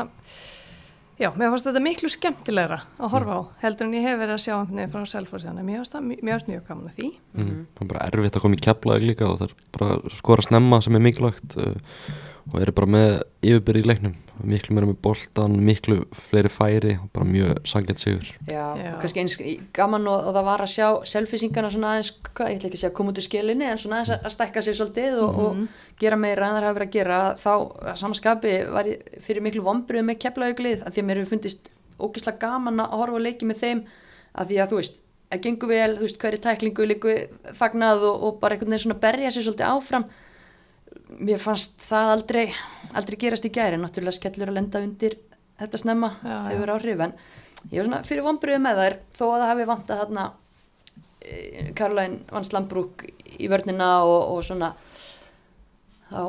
já, mér fannst þetta miklu skemmtilegra að horfa á, heldur en ég hef verið að sjá einhvern veginn frá að mér fannst það, mér fannst mjög gaman að því. mm. það er bara erfitt að koma í keflaði líka og það er bara skora snemma sem er mikilvægt uh, og eru bara með yfirbyrði í leiknum. Miklu meira með boltan, miklu fleiri færi og bara mjög sangjant sigur. Já, Já. og kannski eins gaman og, og það var að sjá selfisingana svona aðeins, hvað, ég ætla ekki að segja koma út úr skilinni en svona aðeins að stækka sig svolítið og, og gera meira en það hafa verið að gera. Þá samanskapi var ég fyrir miklu vombriðu með keflauglið að því að mér hefur fundist ógislega gaman að horfa að leiki með þeim að því að þú veist, að gengur vel, þú veist, hverju tæklingu líku fagnað og, og bara einhvern veginn svona berja sig svolítið áfram mér fannst það aldrei aldrei gerast í gæri, náttúrulega skellur að lenda undir þetta snemma Já, hefur áhrif en ég var svona fyrir vonbröðu með þær þó að það hafi vantað þarna Karlæn vann Slambrúk í vörnina og, og svona þá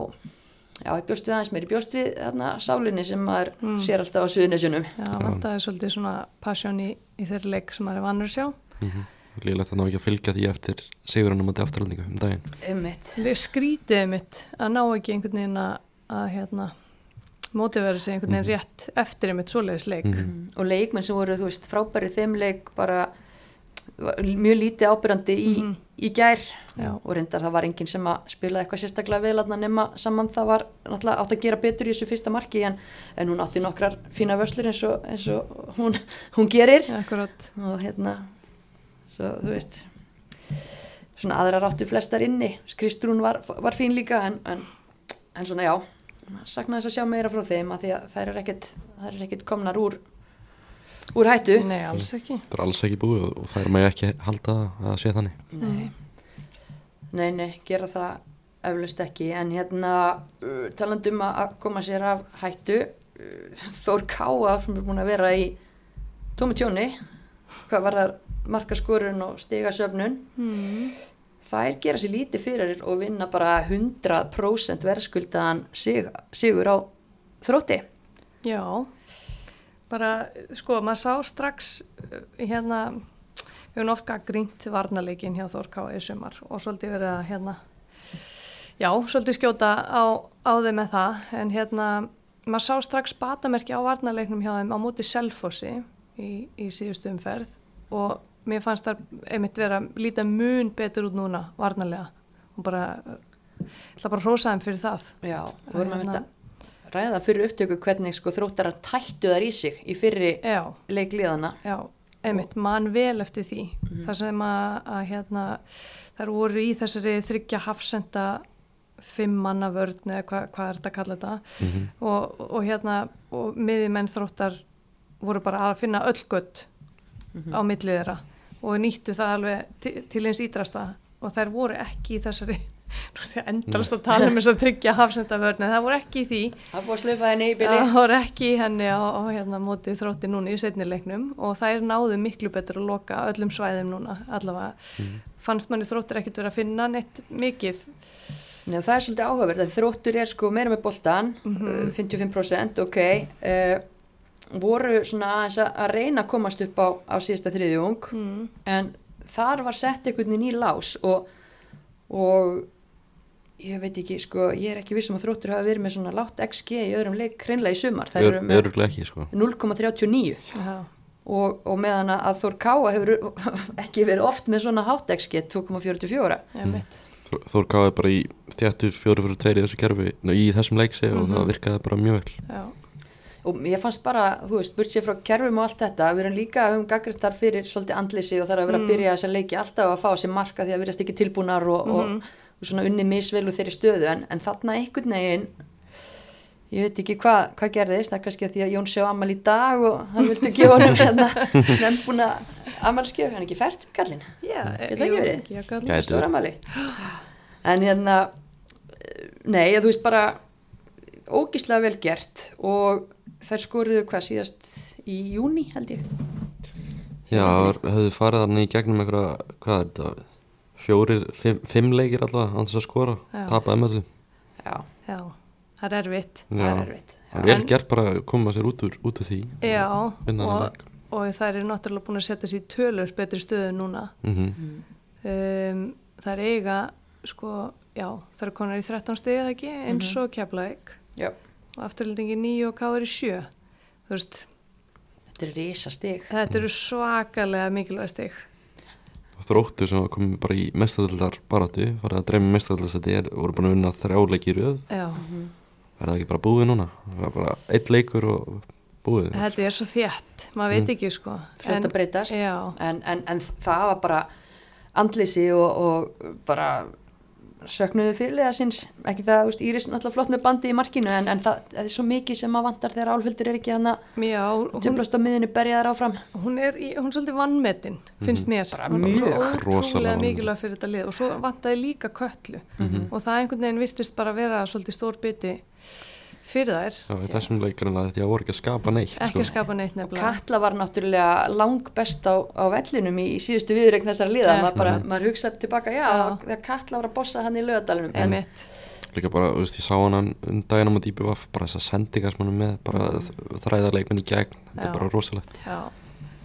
já, ég bjóst við aðeins meir, ég bjóst við þarna sálinni sem maður sér alltaf á suðunisjunum Já, vantaði svolítið svona passion í, í þeirri leik sem maður er vannur að sjá. mm Líðilegt að ná ekki að fylgja því eftir sigurinn um að afturhaldingu um daginn. Ummitt Það skrítið mitt að ná ekki einhvern veginn að, að hérna, mótivera sig einhvern veginn rétt eftir einmitt svoleiðis leik. Mhm. og leikmenn sem voru, þú veist, frábæri þeim leik bara mjög lítið ábyrjandi í, í gær. Já. og reyndar það var enginn sem að spila eitthvað sérstaklega vel að nema saman það var náttúrulega átt að gera betur í þessu fyrsta marki en, en hún átti nokkrar fína vöslur eins og, eins og hún, hún gerir. Akkurat, og hérna svo þú veist svona aðrar áttu flestar inni. Kristrún var, var fín líka en, en, en svona já sakna þess að sjá meira frá þeim að því að þær eru ekkert, þær eru ekkert komnar úr úr hættu. Nei, alls ekki. Það er alls ekki búið og, það er maður ekki halda að sé þannig. Nei. nei, nei, gera það eflaust ekki. En hérna uh, talandum að að koma sér af hættu uh, Þór Káa sem er búin að vera í tómi tjóni. Hvað var það markaskorun og stigasöfnun. Mm. þær gera sér lítið fyrir og vinna bara 100% verðskuldaðan sig, sigur á þrótti. Já, bara, sko, maður sá strax uh, hérna, við höfum oft gaggrínt varnarleikin hjá Þórká í sumar og svolítið verið að, hérna, já, svolítið skjóta á, á þeim með það, en hérna, maður sá strax batamerki á varnarleiknum hjá þeim á móti Selfossi í, í síðustu umferð og mér fannst það einmitt vera lítið mun betur út núna varnarlega og bara, ég ætla bara að hrósa þeim fyrir það. Já, við vorum að Hérna. mynda ræða fyrir upptöku hvernig sko þróttarar tættu þar í sig í fyrri Já. leikliðana Já, einmitt, mann vel eftir því. Það sem að, að hérna, þær voru í þessari þryggja hafsenda fimm manna vörn eða hva, hvað er þetta að kalla þetta og, og hérna, og miðjumenn þróttar voru bara að finna öll gött á millið þeirra og nýttu það alveg til, til eins ídrasta og þær voru ekki í þessari er það endalast að tala um þess að tryggja hafsenda vörn en það voru ekki í því. Það er búið að slöfa henni í byrni Það voru ekki í henni á, á hérna, móti þrótti núna í setni leiknum. Og þær náðu miklu betur að loka öllum svæðum núna. Allavega. Fannst manni þróttir ekkert verið að finna neitt mikið. Nei, það er svolítið áhugaverð að þróttur er sko meira með boltan uh, 55% ok uh, voru svona að að reyna að komast upp á, á síðasta þriðjung. Mm. en þar var sett einhvern veginn í lás og, og ég veit ekki sko, ég er ekki vissum að þróttur hafa verið með svona látt XG í öðrum leik hreinlega í sumar, það eru með Öruglega ekki sko. 0,39 Já, og, og meðan að Þór Káa hefur ekki verið oft með svona hátt XG 2,44 ég mitt. Þór- Þór gáði bara í þjættu fjóru fyrir tveir í þessu kerfi ná, í þessum leiksi og það virkaði bara mjög vel. Já, og ég fannst bara, þú veist, burt sér frá kerfum og allt þetta, við erum líka um gaggrintar fyrir svolítið andlisi og það er að vera að byrja þess að leiki alltaf að fá sér marka því að virðast ekki tilbúnar og, og, og svona unni misvel úr þeirri stöðu. En, en þarna einhvern veginn ég veit ekki hvað hva gerðist, það er kannski að því að Jón sé á amal í dag og hann vildi gefa honum hérna snembúna amalskjöf, hann er ekki fært um kallin Já, Gæti það ekki verið? Stóra amali en hérna nei, þú veist bara ógíslega vel gert og þær skoruðu hvað síðast í júni held ég Já, höfðu farið þarna í gegnum einhverja, hvað er þetta, fjórir, fimm, fimm leikir alltaf án þess að skora, Já. tapaði með öllum. já, Já, það er erfitt. það er erfitt Það já. er vel gert bara að koma sér út úr, út úr því. Já, og, og þær eru náttúrulega búin að setja sér í tölur betri stöðu núna. Mm Um, þær eiga, sko, já, þær eru konar í 13 stegið ekki, eins og keflaug já, og afturlendingi 9 og káður í 7. Þú veist, þetta er risa stig þetta eru svakalega mikilvæg steg. Og þróttu sem var komið bara í mestadöldar baráttu, farið að dreyma mestadöldarsæti, er voru búin að vinna þrjáleiki í röð. Já, Er það ekki bara búið núna? Það var bara eitt leikur og búið. þetta er svo þétt, maður veit ekki, sko. fljótt að breytast en, en, en það var bara andlýsi og, og bara söknuðu fyrirlega síns. Ekki það, þú veist, Íris náttúrulega flott með bandi í markinu en, en það, það er svo mikið sem að vantar þegar álföldur er ekki hann að já, og hún, tjöflast á miðinu berjaðar áfram. hún er, í, hún er svolítið vannmetin, finnst mér. Bara mjög. Rosalega mikilvæg fyrir þetta lið. Og svo vantaði líka köllu og það einhvern veginn virtist bara vera svolítið stór biti fyrir þær, Já, í þessum leikurinn að þetta voru ekki að skapa neitt. ekki sko. að skapa neitt nefnilega. Katla var náttúrulega lang best á, á vellinum í, í síðustu viðregn þessar liða Ja. maður, bara, maður hugsaði tilbaka, já, Já. þegar Katla var að bossa hann í lögadalunum en Einmitt. Líka bara, þú veist, ég sá hann um daginn á maður dýpi var bara þessar sendingar sem hann er með, bara mm. þræða leikmenn í gegn, þetta Já. er bara rosalegt. Já,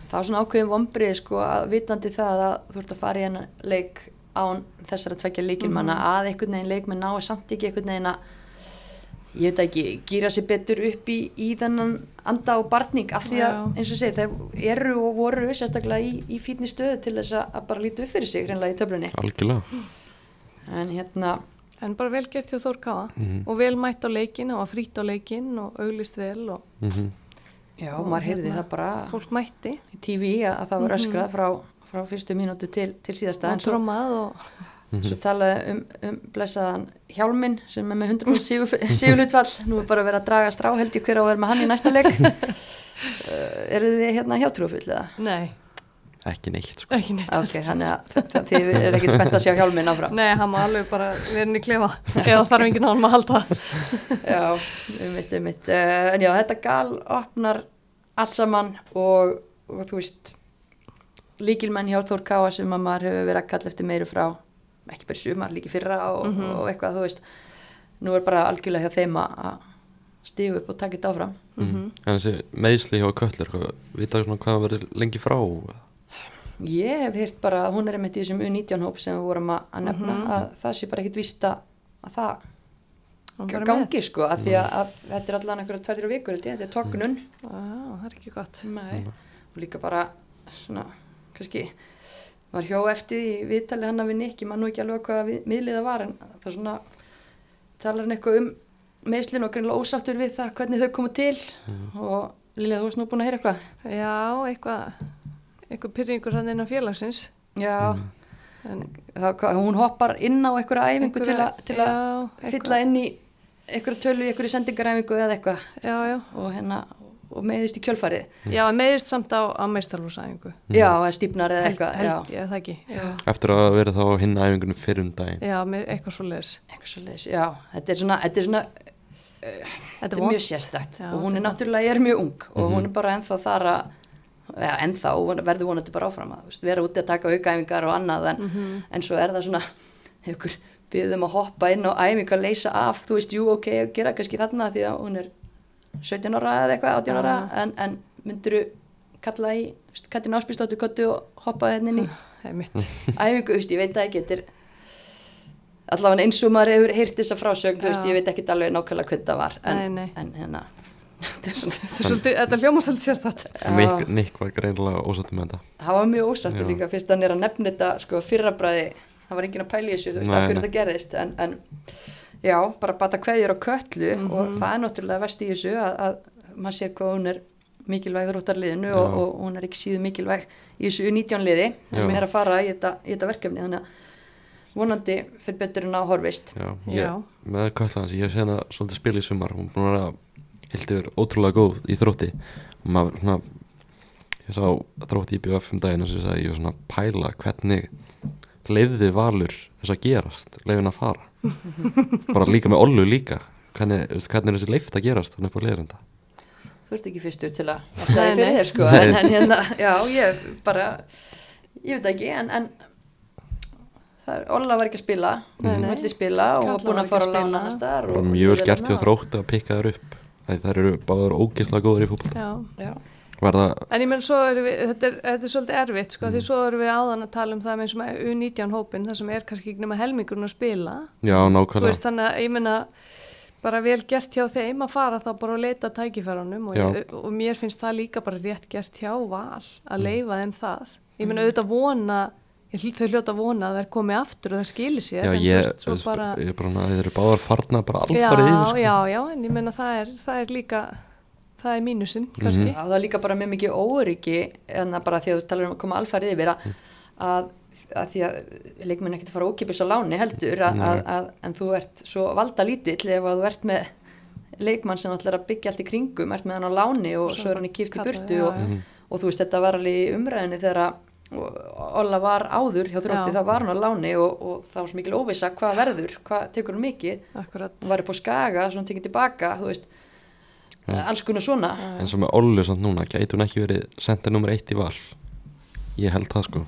það var svona ákveðin vombrið sko að vitandi það að þú ert að fara í hennar leik án þessara tvekja leikilmanna að einhvern veginn leikmenn nái samt ekki einhvern veginn að ég veit ekki, gýra sér betur upp í, í þennan anda og barning af því að eins og segi þeir eru og voru sérstaklega í, í fínni stöðu til þess að að bara líta upp fyrir sig hreinlega í töflunni. Algjörlega. en hérna, en bara vel gert hjá Þór Káa. Mhm. og vel mætt á leikin og var frýtt á leikin og auglist vel og Mm já, maður heyrði það bara fólk mætti. í TV að, að það var öskrað frá, frá fyrstu mínútu til, til síðasta og trommað og svo talaði um, um blessaðan Hjálminn sem er með 100% sigur, sigurlutfall nú er bara að vera að draga strá held ég hver á að vera með hann í næsta leik. Uh, eru þið hérna hjátrúfull eða? nei, Ekki neitt, sko. ekki neitt. Ok, þannig að þið er ekkert spennt að sjá Hjálminn áfram? Nei, hann má alveg bara vera inn í klefa. Eða þarf enginn á hann að halda. Já, um mitt, um mitt uh, en já, þetta gal opnar allt saman og, og þú veist líkilmenn hjá Þór Káa sem að maður hefur verið að kalla eftir meiru frá ekki bara sumar, líki fyrra og, og eitthvað, þú veist. Nú er bara algjörlega hjá þeim að að stígu upp og taka þetta áfram. Mm En þessi meðsli hjá Köllur, vita svona hvað verður lengi frá? ég hef heyrt bara að hún er einmitt í þessum U19 hóp sem við vorum að nefna að það sé bara ekkit víst að að það gangi sko, að því að, að þetta er allan einhverja tvær-þrjú vikur, þetta er tóknun Á, það er ekki gott. Nei. og líka bara svona, kannski var hjó eftir því í viðtali hann að við Nick, ég man nú ekki alveg hvað við, miðlið það var en það er svona talar hann eitthvað um meðslinn og greinlega ósáttur við það hvernig þau komu til. Og Lilja þú varst nú búin að heyra eitthvað? Já, eitthvað eitthvað pyrringur hann innan félagsins. Já, en það, hvað- hún hoppar inn á einhverja æfingu til, einhverja- að, til að fylla inn í einhverja tölu í einhverju sendingaræfingu eða eitthvað? Já, já, og hérna og meðist í kjölfarið. Já, meðist samt á, á meistarlúsæðingu já, eða stípnar eða eitthvað held já, ég, það ekki. Já, Eftir að vera þá á hinn æfingunum fyrir um daginn. já með eitthvað svo leiðis eitthvað svo leiðis, já. Þetta er svona, þetta er svona þetta er mjög sérstætt Já, og hún er náttúrulega er mjög ung. Og hún er bara ennþá þar að ennþá, og verður vonandi bara áfram að vera úti að taka aukaæfingar og annað en, Mhm. en svo er það svona ykkur byggðum að hoppa inn á æfingu að leysa af, þú veist, jú, ok, gera kannski þarna því að hún er 17 ára eða eitthvað, 18 ára Já. en, en mynduru kalla í þú Katrin Áspísdóttur kottu og hoppa hérna inn í æfingu, þú veist, ég veit það ekki þetta er allavega eins og maður hefur heyrt þessa frásögn, þú veist, ég veit ekki alveg nákvæmlega hvernig það var en, Nei, nei. en hérna þetta er svona, Þetta er svolítið, þetta hljóma svolítið sérstætt Nick, Nick var greinilega ósáttum með þetta. það var mjög ósáttur Já. líka fyrst hann er að nefna þetta sko fyrrabræði, það var enginn að pæla í þessu þú veist, af hverju nei. þetta gerðist en, en já, bara bata kveðjur á köllu Mhm. og það er náttúrulega vest í þessu að, að maður sér hvað hún er mikilvæg þróttarliðinu og, og hún er ekki síðu mikilvæg í þessu U19 liði sem er að fara í þetta, í þetta verkefni þannig að vonandi fyrir betur en á horfist. Já, ég, Já. með kalla hans, ég hef séð hana svolítið spila í sumar, hún er búin að vera hildur ótrúlega góð í þrótti og maður svona ég sá þrótti í BF um daginn og sem ég sagði, ég var svona að pæla hvernig leiði valur þess að gerast, leiðin að fara bara líka með Ollu líka. Hvernig, hvernig er þessi leift að gerast þannig upp á leiðinda Þú ert ekki fyrstur til að það er fyrir þér sko en, en hérna, já, ég bara ég veit ekki, en, en það er, Olla var ekki að spila nei. vildi spila og var búin að fara að að lána hann bara og- mjög vel gert hjá hérna. þrótt að pikka þær upp. Þær eru báður ógeðslega góður í fútbol Já. Já, það, En ég menn svo erum við, þetta er, þetta er svolítið erfitt sko, Mm. því svo erum við áðan að tala um það með eins og með U19 hópin, það sem er kannski ekki nema helmingurinn að spila, já, þú nákvæmlega veist þannig að ég menna bara vel gert hjá þeim að fara þá bara að leita að tækifærunum og, Já. ég, og mér finnst það líka bara rétt gert hjá val að Mm. leifa þeim það. Ég menna auðvitað vona, ég, þau hljóta að vona að þær komi aftur og þær skilir sér, já, ég, þú veist bara... ég er bara, þeir eru báðar farna bara Já, alfarið yfir sko. já, já, en ég menna það er, það er líka, það er mínusinn kannski. Já, það er líka bara mjög mikið óryggi en bara því að þú talar um að koma alfarið yfir að, að, að því að leikmenn ekkert að fara ókipis á láni heldur að, Nei. að, að, en þú ert svo valda lítill ef að þú ert með leikmann sem ætlar að byggja allt í kringum ert með hann á láni og Svo svo er hann í kipt í burtu já, og, já. og þú veist þetta var alveg í umræðinni þegar að Olla var áður hjá þrótti þá var hann á láni og, og þá var svo mikil óvissa hvað verður, hvað tekur hann mikið Akkurat. hann var upp á skaga, svo hann tekið tilbaka þú veist, alls konar svona. En svo með Ollu samt núna gæti hún ekki verið senda nummer eitt í val? Ég held það sko.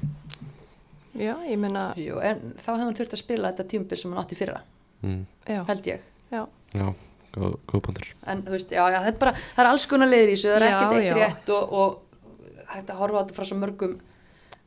Já, ég menna, Jú, en þá hefði hann þurft að spila þetta tímabil sem hann átti í fyrra, mm, já, held ég. Já, já, góð, góð bandur en þú veist, já, já, þetta er bara, það er alls konar leiðir í þessu, það er ekkert eitt rétt og, og hægt að horfa á þetta frá svo mörgum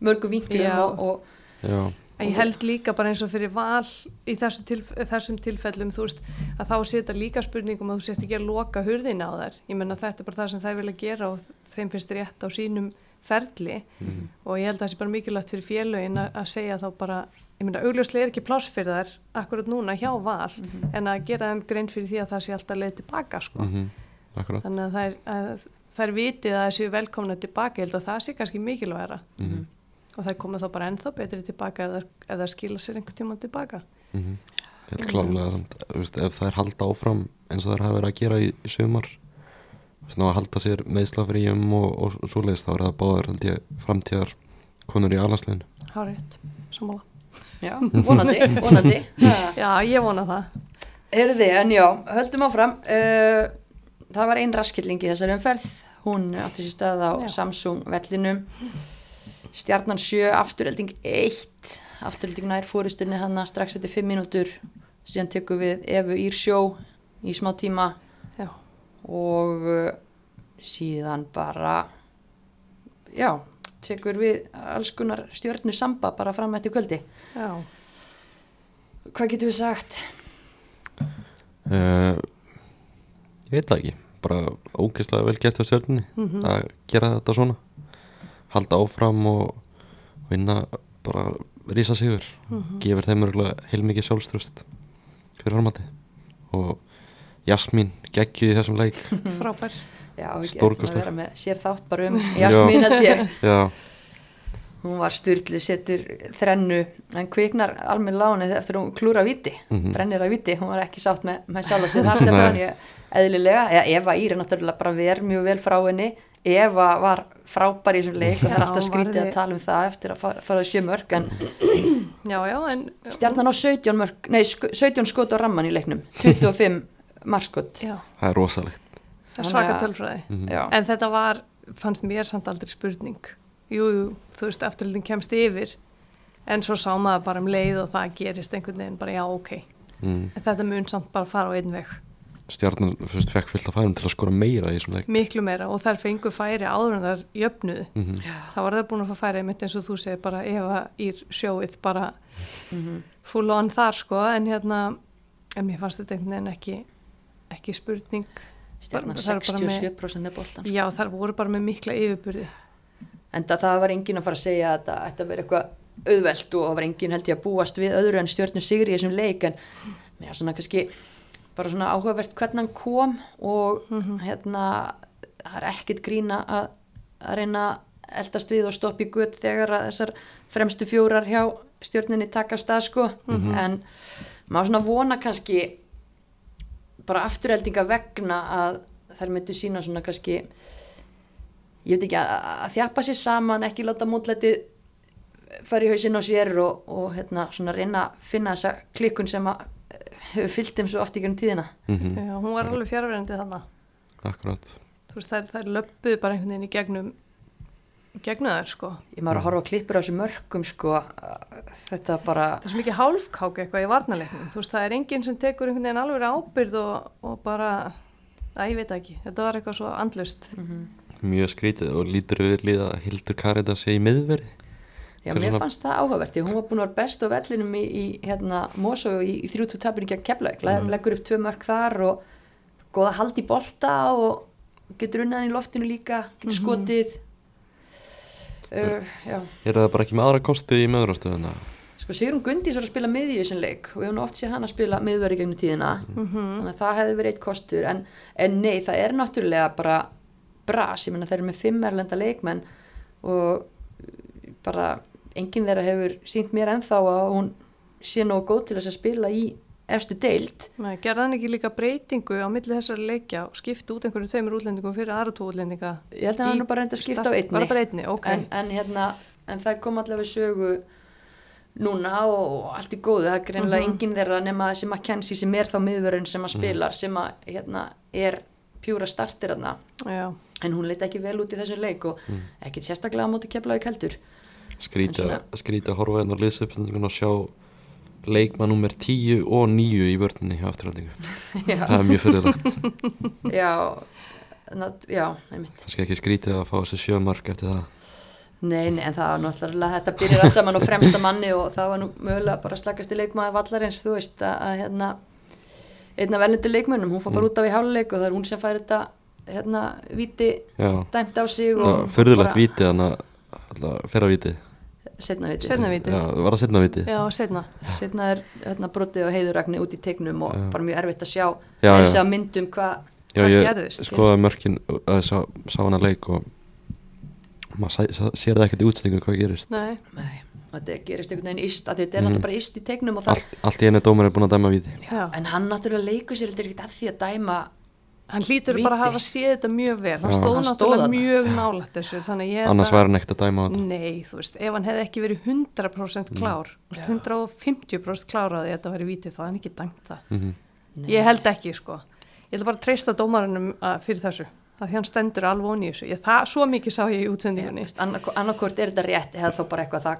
mörgum vinklum og, og já, En ég held líka bara eins og fyrir val í þessu tilf þessum tilfellum, þú veist, að þá setja líka spurningum að þú sért ekki að loka hurðina á þær. Ég menna þetta er bara það sem þær vilja gera og þeim finnst rétt á sínum ferli. Mm, og ég held að það sé bara mikilvægt fyrir félögin að, segja þá bara, ég menna augljóslega er ekki pláss fyrir þær akkurat núna hjá val en að gera þeim grein fyrir því að það sé alltaf leið tilbaka sko. mm akkurat. Þannig að þær, að þær vitið að það séu velkomna tilbaka, ég held að það sé kannski mikilvægra mm og þær koma þá bara ennþá betri tilbaka ef þær skila sér einhvern tíma tilbaka. -hmm. ég held klálega samt, þú veist, ef þær halda áfram eins og þær hafa verið að gera í, í sumar þú veist, að halda sér meðslafríum og, og, og svoleiðist þá er það báðar held ég framtíðar konur í alansleginu Hárétt, sammála. já, vonandi, vonandi. Já, ég vona það. Heyrði, en já, höldum áfram uh, það var einn raskilling í þessari umferð hún átti sér stað á Já. Samsung vellinum stjarnan 7, afturhelding 1 afturhelding nær fóristurni hann strax eftir 5 mínútur. Síðan tekum við Evu Ír sjó í smá tíma. Já, og uh, síðan bara já, tekur við alls konar stjörnu samba bara fram eftir kvöldi. Já, hvað getur við sagt? uh, ég veit það ekki. Bara ógeðslega vel gert á stjörnunni Mhm. að gera þetta svona halda áfram og vinna bara rísa sigur Mhm. gefur þeim örgulega heilmikið sjálfströst fyrir framhaldi. Og Jasmín geggjuð í þessum leik. Frábær. Með sér þátt bara um Jasmín held ég. Já, hún var styrlu, setur þrennu en kviknar almenn láni eftir hún klúra viti, Mhm. brennir að viti hún var ekki sátt með, með sjálf og sér það stefna hann ég eðlilega, eða Eva Ír er náttúrulega bara verð mjög vel frá henni Eva var frábær í þessum leik og það er alltaf skrítið að tala um það eftir að fara, fara að sjö mörg en Já, já, en... stjarnan á 17 mörg, nei sk- 17 skot á ramman í leiknum 25 marskot Já, það er rosalegt það er svaka tölfræði. Mhm. Já. En þetta var, fannst mér samt aldrei spurning. Jú, jú, þú veist, afturlildin kemst yfir, en svo sá maður bara um leið og það gerist einhvern veginn bara já, ok. mm. En þetta mun samt bara fara á einn veg. Stjarnan fyrst fekk fullt að færum til að skora meira í þessum leik Miklu meira og þær fengu færi áður en þær jöfnuðu. mm Það var það búin að fá færi mitt eins og þú segir bara Eva í sjóið bara Mhm. full on þar sko en hérna, en mér fannst þetta einhvern veginn ekki, ekki spurning. stjarnan Það er bara með- 67% með boltan sko. Já, þær voru bara með mikla yfirburði. En það, það var enginn að fara að segja að þetta ætti að vera eitthvað auðvelt og það var enginn held ég að búast við öðru en stjórnum sigri í þessum leik en mér svona kannski bara svona áhugavert hvernig hann kom og Mhm. hérna það er ekkit grína að, að reyna að eldast við og stoppi gutt þegar að þessar fremstu fjórar hjá stjórninni taka stað sko en maður svona vona kannski bara afturheldinga vegna að þær myndu sína svona kannski ég veit ekki að, að þjappa sér saman ekki láta mótlæti fara í hausinn á sér og, og hérna svona reyna að finna þessa klikkun sem að hefur fyllt þeim svo oft í gennum tíðina. Mm Já, hún var alveg fjárverandi þannig akkurat. Þú veist þær, þær löppuðu bara einhvern veginn í gegnum í gegnum þær sko. Ég maður að horfa á klippur á þessu mörgum sko þetta bara það er svo mikið hálfkák eitthvað í varnalegnum þú veist það er enginn sem tekur einhvern veginn alveg ábyrð og, og bara að ég veit ekki, þetta var eitthvað svo andlust mjög skrítið og lítur við líða að Hildur Karita sé í miðverði Já, mér svona- fannst það áhugavert því hún var búin að vera best á vellinum í, í hérna, Mosó í, í 3-2 tapinu gegn Keflavík, mm. leggur upp tvö mörg þar og góða hald í bolta og getur unnan í loftinu líka getur skotið. Uh, já, er það bara ekki með aðra kosti í meðrastöðuna sko Sigrun Gundís var að spila miðju í þessum leik og ég nú oft séð hann að spila miðveri gegnum tíðina. Þannig að það hefði verið eitt kostur en, en nei, það er náttúrulega bara bras, ég meina þeir eru með fimm erlenda leikmenn og bara enginn þeirra hefur sínt mér ennþá að hún sé nógu góð til þess að spila í efstu deild. Nei, gerði hann ekki líka breytingu á milli þessari leikja og skipti út einhverju tveimur útlendingum fyrir aðra tvo útlendinga ég held að hann er bara reynd að skipta á einni. bara bara einni, ok. En, en hérna en það kom allavega sögu núna og allt í góðu. Það er greinlega Mhm. enginn þeirra nema þessi McKenzie sem er þá miðvörun sem að spilar sem að hérna er pjúra startir Já, en hún leit ekki vel út í þessum leik og ekkit sérstaklega á móti keflaði keldur skrítið að horfa hérna á liðsöpsendingun og sjá leikmann nummer 10 og 9 í vörninni hjá afturhaldingu það er mjög fyrirlagt já, já, einmitt. Það skal ekki skrítið að fá þessi sjömark eftir það. Nei, nei, en það var náttúrulega, þetta byrjar allt saman á fremsta manni og það var nú mögulega bara slakast í leikmaði vallarins, þú veist, að, að hérna, einn af verðnundu leikmönnum, hún fór bara út af í háluleik og það er hún sem fær þetta, hérna, viti já, dæmt á sig það og var fyrirlegt viti þannig að fyrra viti setna viti. Seinna viti. já, var það setna viti já, setna Setna er hérna, brotið og heiðuragni út í tegnum og Já. bara mjög erfitt að sjá, Já, eins já. að myndum hvað, já, ég gerðist, skoðaði gerðist? mörkin að sá, sá hana leik og maður sér það ekkert í útsendingu hvað gerist Nei, nei, þetta gerist einhvern veginn íst, þetta er Mhm. náttúrulega bara íst í tegnum og það, allt, allt í einu dómar er búin að dæma viti já en hann náttúrulega leikur sér ekkert að því að dæma Hann hlýtur Víti. bara að hafa séð þetta mjög vel. Hann stóð náttúrulega mjög nálægt þessu Þannig ég held annars væri hann ekkert að dæma á þetta Nei, þú veist, ef hann hefði ekki verið 100% klár þú veist, 150% klár að þetta væri vítið þá hann ekki dæmt það. Mhm. Ég held ekki, sko. Ég ætla bara að treysta dómarunum að- fyrir þessu að hann stendur alveg onni í þessu. Ég, það, Svo mikið sá ég í útsendingunni. Annarkvort er þetta rétt eða þá bara eitthvað það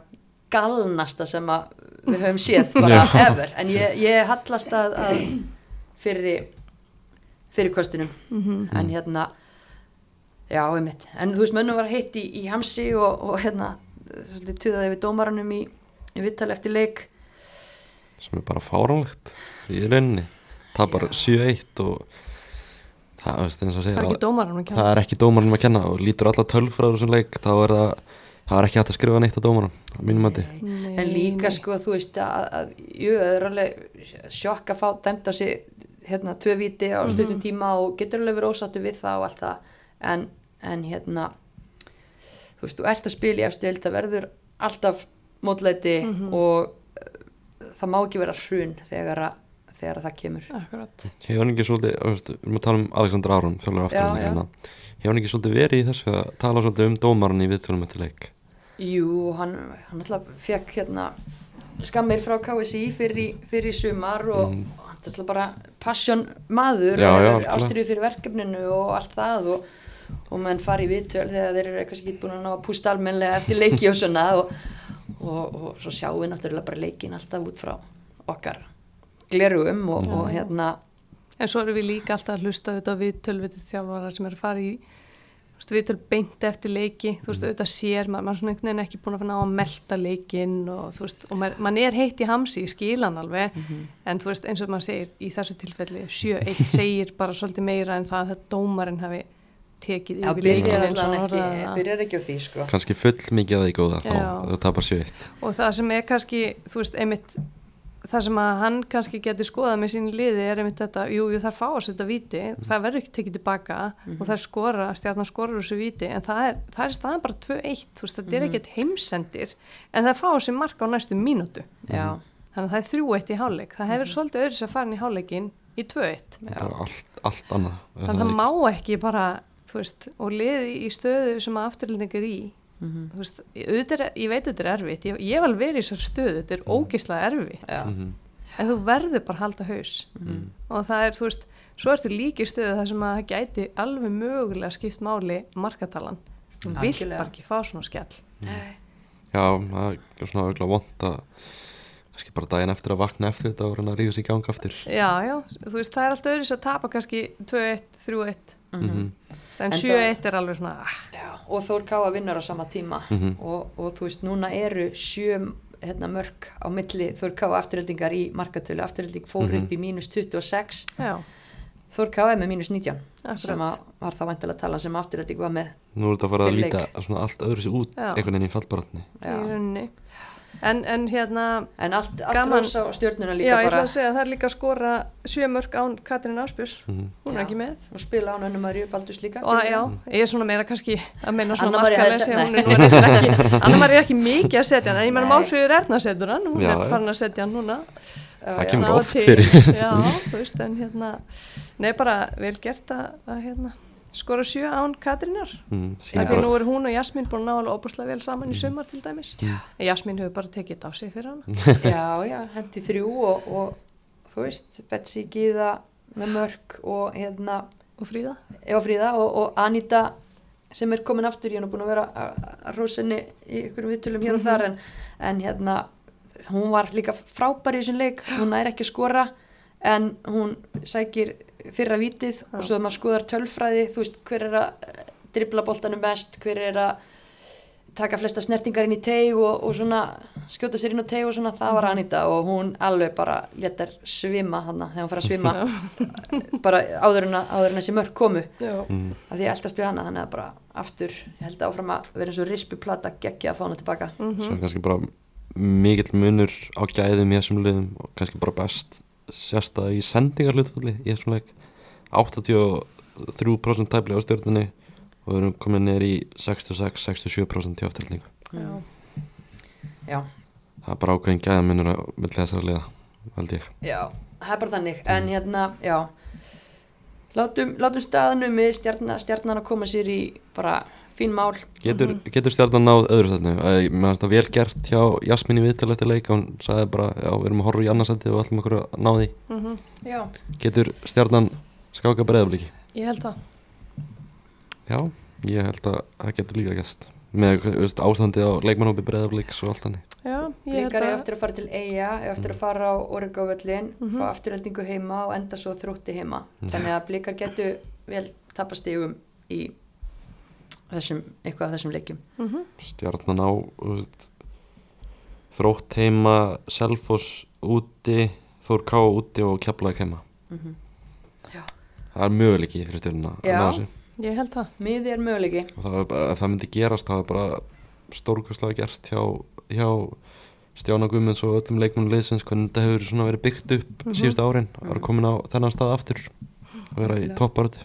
galnasta sem að við höfum séð bara ever. En ég, ég fyrir kostunum en hérna já, einmitt, en þú veist, mönnum var heitt í, í hamsi og, og hérna svolítið tuðaði við dómaranum í, í vittali eftir leik. Sem er bara fáránlegt í rauninni. Tapar 7-1 og það, veist, eins og segir Það er ekki dómarunum að kenna. það er ekki dómarinn að kenna og lítur alla tölfræður þessum leik þá er það það er ekki hægt að skrifa neitt á dómarinn á mínum mati. En líka nei. sko þú veist að, að jú, það er alveg sjokk að fá dæmt á sig hérna tvö viti á stundum tíma og getur alveg verið ósáttu við það og allt það. En, en hérna þú veist, þú ert að spila í efstu deild það verður alltaf mótlæti og uh, það má ekki vera hrun þegar að, þegar að það kemur. Akkurat. Hefur hann ekki svolítið, þú veist, við erum að tala um Alexander Aron þjálfur aftur hérna. Hefur hann ekki svolítið verið í þessu að tala svolítið um dómarinn í viðtölum eftir leik? Jú, hann, hann alltaf fekk hérna skammir frá KSI fyrir, fyrir sumar og Mm. Hann er alltaf bara passion maður ástyrju fyrir verkefninu og allt það og, og menn fari í viðtöl þegar þeir eru eitthvað ekki búin að ná að pústa almennilega eftir leiki og svona og, og, og svo sjáum við náttúrulega bara leikin alltaf út frá okkar glerugum og, og hérna En svo erum við líka alltaf að hlusta auðvitað viðtöl við þjálfara sem er að fara í viðtöl beint eftir leiki þú veist, auðvitað sér, maður maður er svona einhvern veginn ekki búin að ná að melta leikin og þú veist, og maður, maður er heitt í hamsi, ég skil hann alveg en þú veist, eins og maður segir, í þessu tilfelli 7-1 segir bara svolítið meira en það að dómarinn hafi tekið já, yfir leikinn byrjar ekki, það. byrjar ekki á því sko kannski full mikið að því góða þá Já. þú tapar 7-1 og það sem er kannski, þú veist, einmitt það sem að hann kannski geti skoðað með sín liði er einmitt þetta, jú, jú það er fá að setja viti, það verður ekki tekið tilbaka og það er skora, stjarnan skorur þessu viti en það er, það er staðan bara 2-1 þú veist, þetta er ekkert heimsendir en það er fá þessi marka á næstu mínútu. Já, þannig að það er 3-1 í hálfleik það hefur svolítið öðru sér farin í hálfleikin í 2-1 bara allt, allt þannig að það má ekki bara veist, og liði í stöðu sem að afturlending er í Mhm. þú veist, auðvitað er, ég veit þetta er erfitt. Ég, ég alveg verið í þessar stöðu, þetta er ógeðslega erfitt. Já, Mhm. en þú verður bara að halda haus. Og það er, þú veist, svo ertu líki stöðu þar sem að það gæti alveg mögulega skipt máli markatalan. Þú vilt bara ekki fá svona skell. Já, það er svona auðvitað vond að kannski bara daginn eftir að vakna eftir þetta og reyna að rífa sig í gang aftur. Já, já, þú veist, það er alltaf öðru að tapa kannski 2-1, 3-1 Mhm. en Enda- 7-1 er alveg svona ah, já. Og Þór Káa vinnur á sama tíma Mhm. og, og þú veist, núna eru sjö hérna, mörg á milli Þór Káa afturheldingar í markatölu. Afturhelding fór Mhm. upp í mínus 26, já, Þór Káa er með mínus 19 Akkurat. sem að var það vantilega tala sem afturhelding var með. nú er þetta að fara að líta svona allt öðru sér út Já. einhvern veginn í fallbarotni í rauninni en, en hérna En allt, allt Gaman. rosa og stjórnuna líka Já, ég ætla bara að segja að það er líka að skora sjö mörg án Katrín Áspjós, Mhm. hún er Já. ekki með og spila án Önnu Maríu Baldurs líka. og já, ég er svona meira kannski að meina svona Anna sett- hún er nú er ekki, Anna María er ekki mikið að setja hann en ég meina. Málfríður Erna setur hann hún Já, er já. farin að setja hann núna Já, Það já. kemur oft fyrir. Já, þú veist, en hérna Nei, bara vel gert að, að hérna, skora sjö án Katrínar. Mm, Af því nú er hún og Jasmín búin að ná alveg óbúslega vel saman í sumar til dæmis. En Jasmín hefur bara tekið þetta á sig fyrir hana. Já, já, hendi þrjú og, og þú veist, Betsy Gíða með mörg og hérna og Fríða. Eva Fríða og, og Anita sem er komin aftur, ég nú búin að vera að- rósinni í ykkurum viðtölum hér og þar en, en hérna hún var líka frábær í þessum leik. Hún er ekki að skora en hún sækir fyrra vítið og svo þegar maður skoðar tölfræði þú veist hver er að dribla boltanum best, hver er að taka flesta snertingar inn í teig og, og svona skjóta sér inn á teig og svona það var Anita og hún alveg bara letar svima hana þegar hún fara að svima. Bara áður en að, áður en að þessi mörg komu. Já, mm, af því ég eldast við hana þannig að bara aftur ég held áfram að vera eins og rispuplata geggja að fá hana tilbaka. Svo er kannski bara mikill munur á gæðum í þessum liðum og kannski bara best sérsta í sendingarhlutfalli. Í þessum leik 83% tæpli á stjórnunni og við erum komin niður í 66-67% í afturhaldningu já, já, það er bara ákveðin gæðamunur á milli þessara liða held ég. Já, það er bara þannig. En hérna, já. Látum, látum staðanum með stjarnar að koma sér í bara fín mál. Getur, getur stjarnan náð öðru setnu? Mér finnst það vel gert hjá Jasmín í viðtal eftir leik. Hún sagði bara, já, við erum að horfa í annarsætti og ætlum okkur að ná því. Mhm, já, Getur stjarnan skáka breyðabliki? ég held það. Já, ég held að það getur líka gæst með þú veist, ástandi á leikmannhópi breyðabliks og allt hannig Já, ég held Blikar er að eftir að fara til er eftir að fara á Oregávöllin Mhm. fá afturheldingu heima og enda svo þrótti heima. Þannig að blikar getur vel tapast stigum í þessum, eitthvað af þessum leikjum. Mhm, Stjarnan á veist, þrótt heima Selfoss úti Þór Ká úti og Keflavík heima. Mm Það er möguleiki fyrir stjörnuna að Já. Ég held það. Miði er möguleiki. Það er bara, ef það myndi gerast það er bara stórkastlega gert hjá, hjá Stjána Guðmunds og öllum leikmunum liðsins hvernig þetta hefur svona verið byggt upp Mhm. síðustu árin að vera komin á þennan stað aftur að vera í topparötu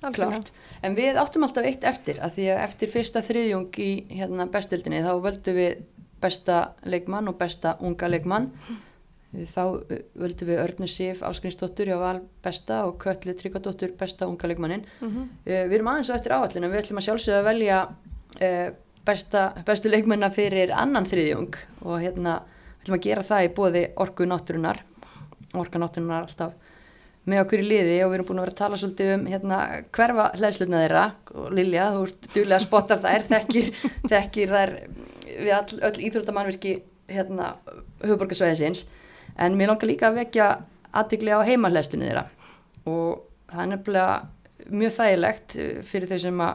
Klárt. En við áttum alltaf eitt eftir að því að eftir fyrsta þriðjung í hérna, bestildinni þá völdum við besta leikmann og besta unga leikmann. Þá uh, völdum við Örnu Sif Áskrinsdóttur hjá Val besta og Köllu Tryggvadóttur besta unga leikmannin. Mhm, Uh, við erum aðeins á eftir áallinu, við ætlum að sjálfsögða að velja uh, besta, bestu leikmanna fyrir annan þriðjung og hérna ætlum að gera það í bóði orku náttúrunar. Orka náttúrunar alltaf með okkur í liði og við erum búin að vera að tala svolítið um hérna, hverfa hlæðslutna þeirra. Og Lilja, þú ert duðlega að spotta þær þekkir, þekkir þær við all, öll íþróttamannverki hérna, höfuborgarsvæðisins en mér langar líka að vekja aðtikli á heimahlæðslunni þeirra. Og það er nefnilega mjög þægilegt uh, fyrir þau sem að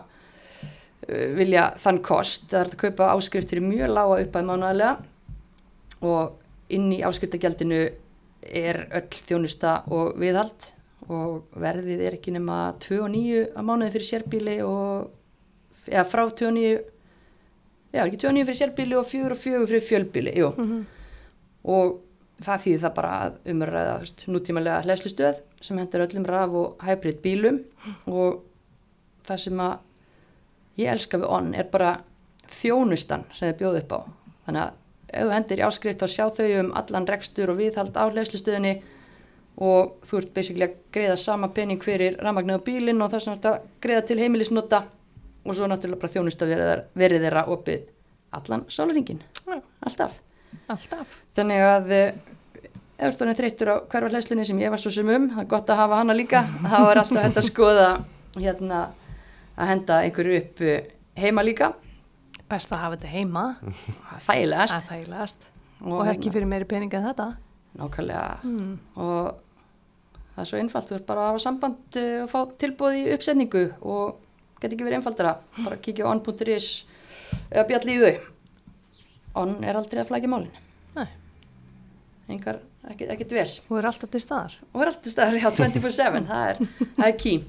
uh, vilja þann kost. Það er að kaupa áskrift fyrir mjög lága uppæð mánuðarlega og inn í áskriftagjaldinu er öll þjónusta og viðhald og verðið er ekki nema 2 og 9 að mánuði fyrir sérbíli og eða frá 2 og 9 já, ekki 2 og 9 fyrir sérbíli og 4 og 4 fyrir fjölbíli jú. mhm. og það þýðir það bara að umræða nútímalega hlæslustöð sem hendur öllum raf og hybrid bílum og það sem að ég elska við onn er bara þjónustan sem þið bjóðu upp á þannig að ef þú hendir í áskrift þá sjá þau um allan rekstur og viðhald á hlæslustöðinni og þú ert basically að greiða sama pening fyrir rafmagnið á bílinn og það sem ert að greiða til heimilisnota og svo náttúrulega bara þjónusta verið, verið þeirra opið allan sálaringin, alltaf. Alltaf. þannig að eh, ef þú þreyttur á hverfa hlæslunni sem ég var svo sem um, það er gott að hafa hana líka þá er alltaf hægt að skoða hérna að henda einhverju upp eh, heima líka Best að hafa þetta heima. þægilegast þægilegast. Og Og, ekki hérna- fyrir meiri pening en þetta. nákvæmlega Mm. og það er svo einfalt þú ert bara að hafa samband eh, og fá tilbúð í uppsetningu og get ekki verið einfaldara bara kíkja á on.is eða bjalli í þau on er aldrei að flækja málin Nei. engar, ekki dves Þú er alltaf til staðar. og er alltaf staðar hjá 24-7 það er, er key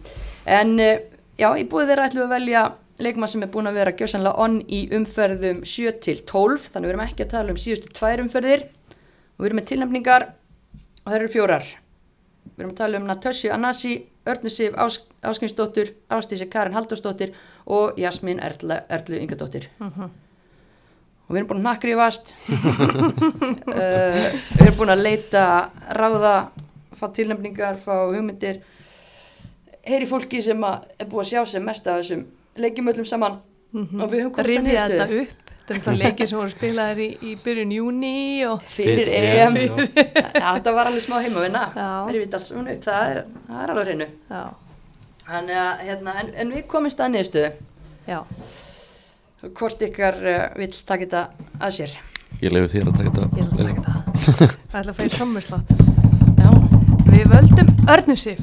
en eh, já, í búið þeirra ætlum við að velja leikmann sem er búin að vera gjössanlega on í umferðum 7 til 12 þannig við erum ekki að tala um síðustu tvær umferðir. Og við erum með tilnefningar og það eru fjórar. Við erum að tala um Natasju Anasi Örnu Sif Ás, Áskinsdóttur Ástísi Karin Haldursdóttir og Jasmín Erla, Erlu Ingadóttir. Og við erum búin að nakrifast uh, við erum búin að leita ráða fá tilnefningar, fá hugmyndir. Heyri fólki sem er búið að sjá sem mest af þessum leikjum öllum saman og við höfum komst að Rifja þetta niðurstöðu upp. Þetta er það leikir sem voru spilaðir í, í byrjun júni og fyrir Fyrir EM þetta var alveg smá heimavinna rifið allt saman upp, það er, það er alveg hreinu já, Þannig að, hérna, en, en við komumst að niðurstöðu já. hvort ykkar uh, vill taka þetta að sér Ég lefi þér að taka þetta Ég ætla að taka það. Það ætla að fæða trommuslátt. Já, Við völdum Örnusif.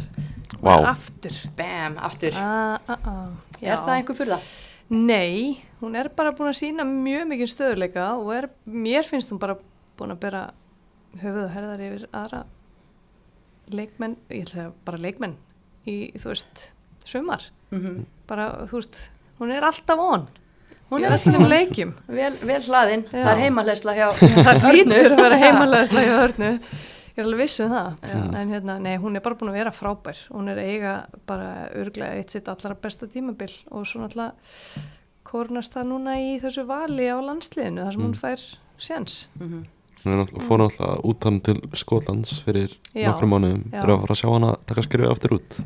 Vá. Aftur. bam, aftur Ah, ah, ah. Já. Er það einhver fyrir það? Nei, hún er bara búin að sína mjög mikið stöðuleika og er, mér finnst hún bara búin að bera höfuð og herðar yfir aðra leikmenn, ég ætla að segja bara leikmenn í, þú veist, sumar. Mm Bara, þú veist, hún er alltaf on. Hún er öllum leikjum. Vel, vel hlaðin, Já. það er heimahlesla hjá Það hlýtur að vera Já. heimalega í hörnu. Ég er alveg viss um það. Já. En hérna, nei, hún er bara búin að vera frábær. Hún er eiga bara örglega eitt sitt allra besta tímabil og svo náttúrulega kornast það núna í þessu vali á landsliðinu þar sem hún fær sjans. Mhm. Hún er náttúrulega, fór náttúrulega út hann til Skotlands fyrir nokkrum mánuðum. Er að fara að sjá hana taka skrifið aftur út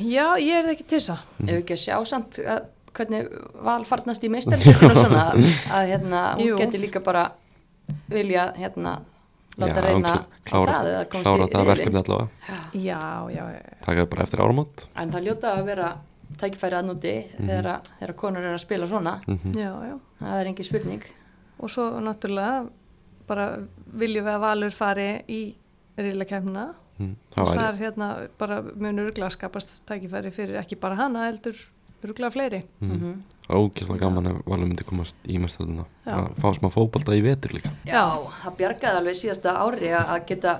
Já, ég er það ekki til þess að. Ef ekki að sjá samt að, hvernig val farnast í meistarfjöldinu og svona að, að hérna, hún Jú. geti líka bara vilja hérna láta Já, reyna klára, það eða klára í það riðilinn. verkefni allavega. Já, já, það bara eftir áramót. En það ljóta að vera tækifæri að núti þegar, að- þegar konur er að spila svona. Mhm. já, já. það er engin spurning. Og svo náttúrulega bara viljum við að Valur fari í riðlakefnina Mm, og Það það er hérna bara mun örgla skapast tækifæri fyrir ekki bara hana heldur örgla fleiri. mm. Ógislega gaman ef Valur myndi komast í mestarðina Já. að fá smá fótbolta í vetur líka Já, það bjargaði alveg síðasta ári að að geta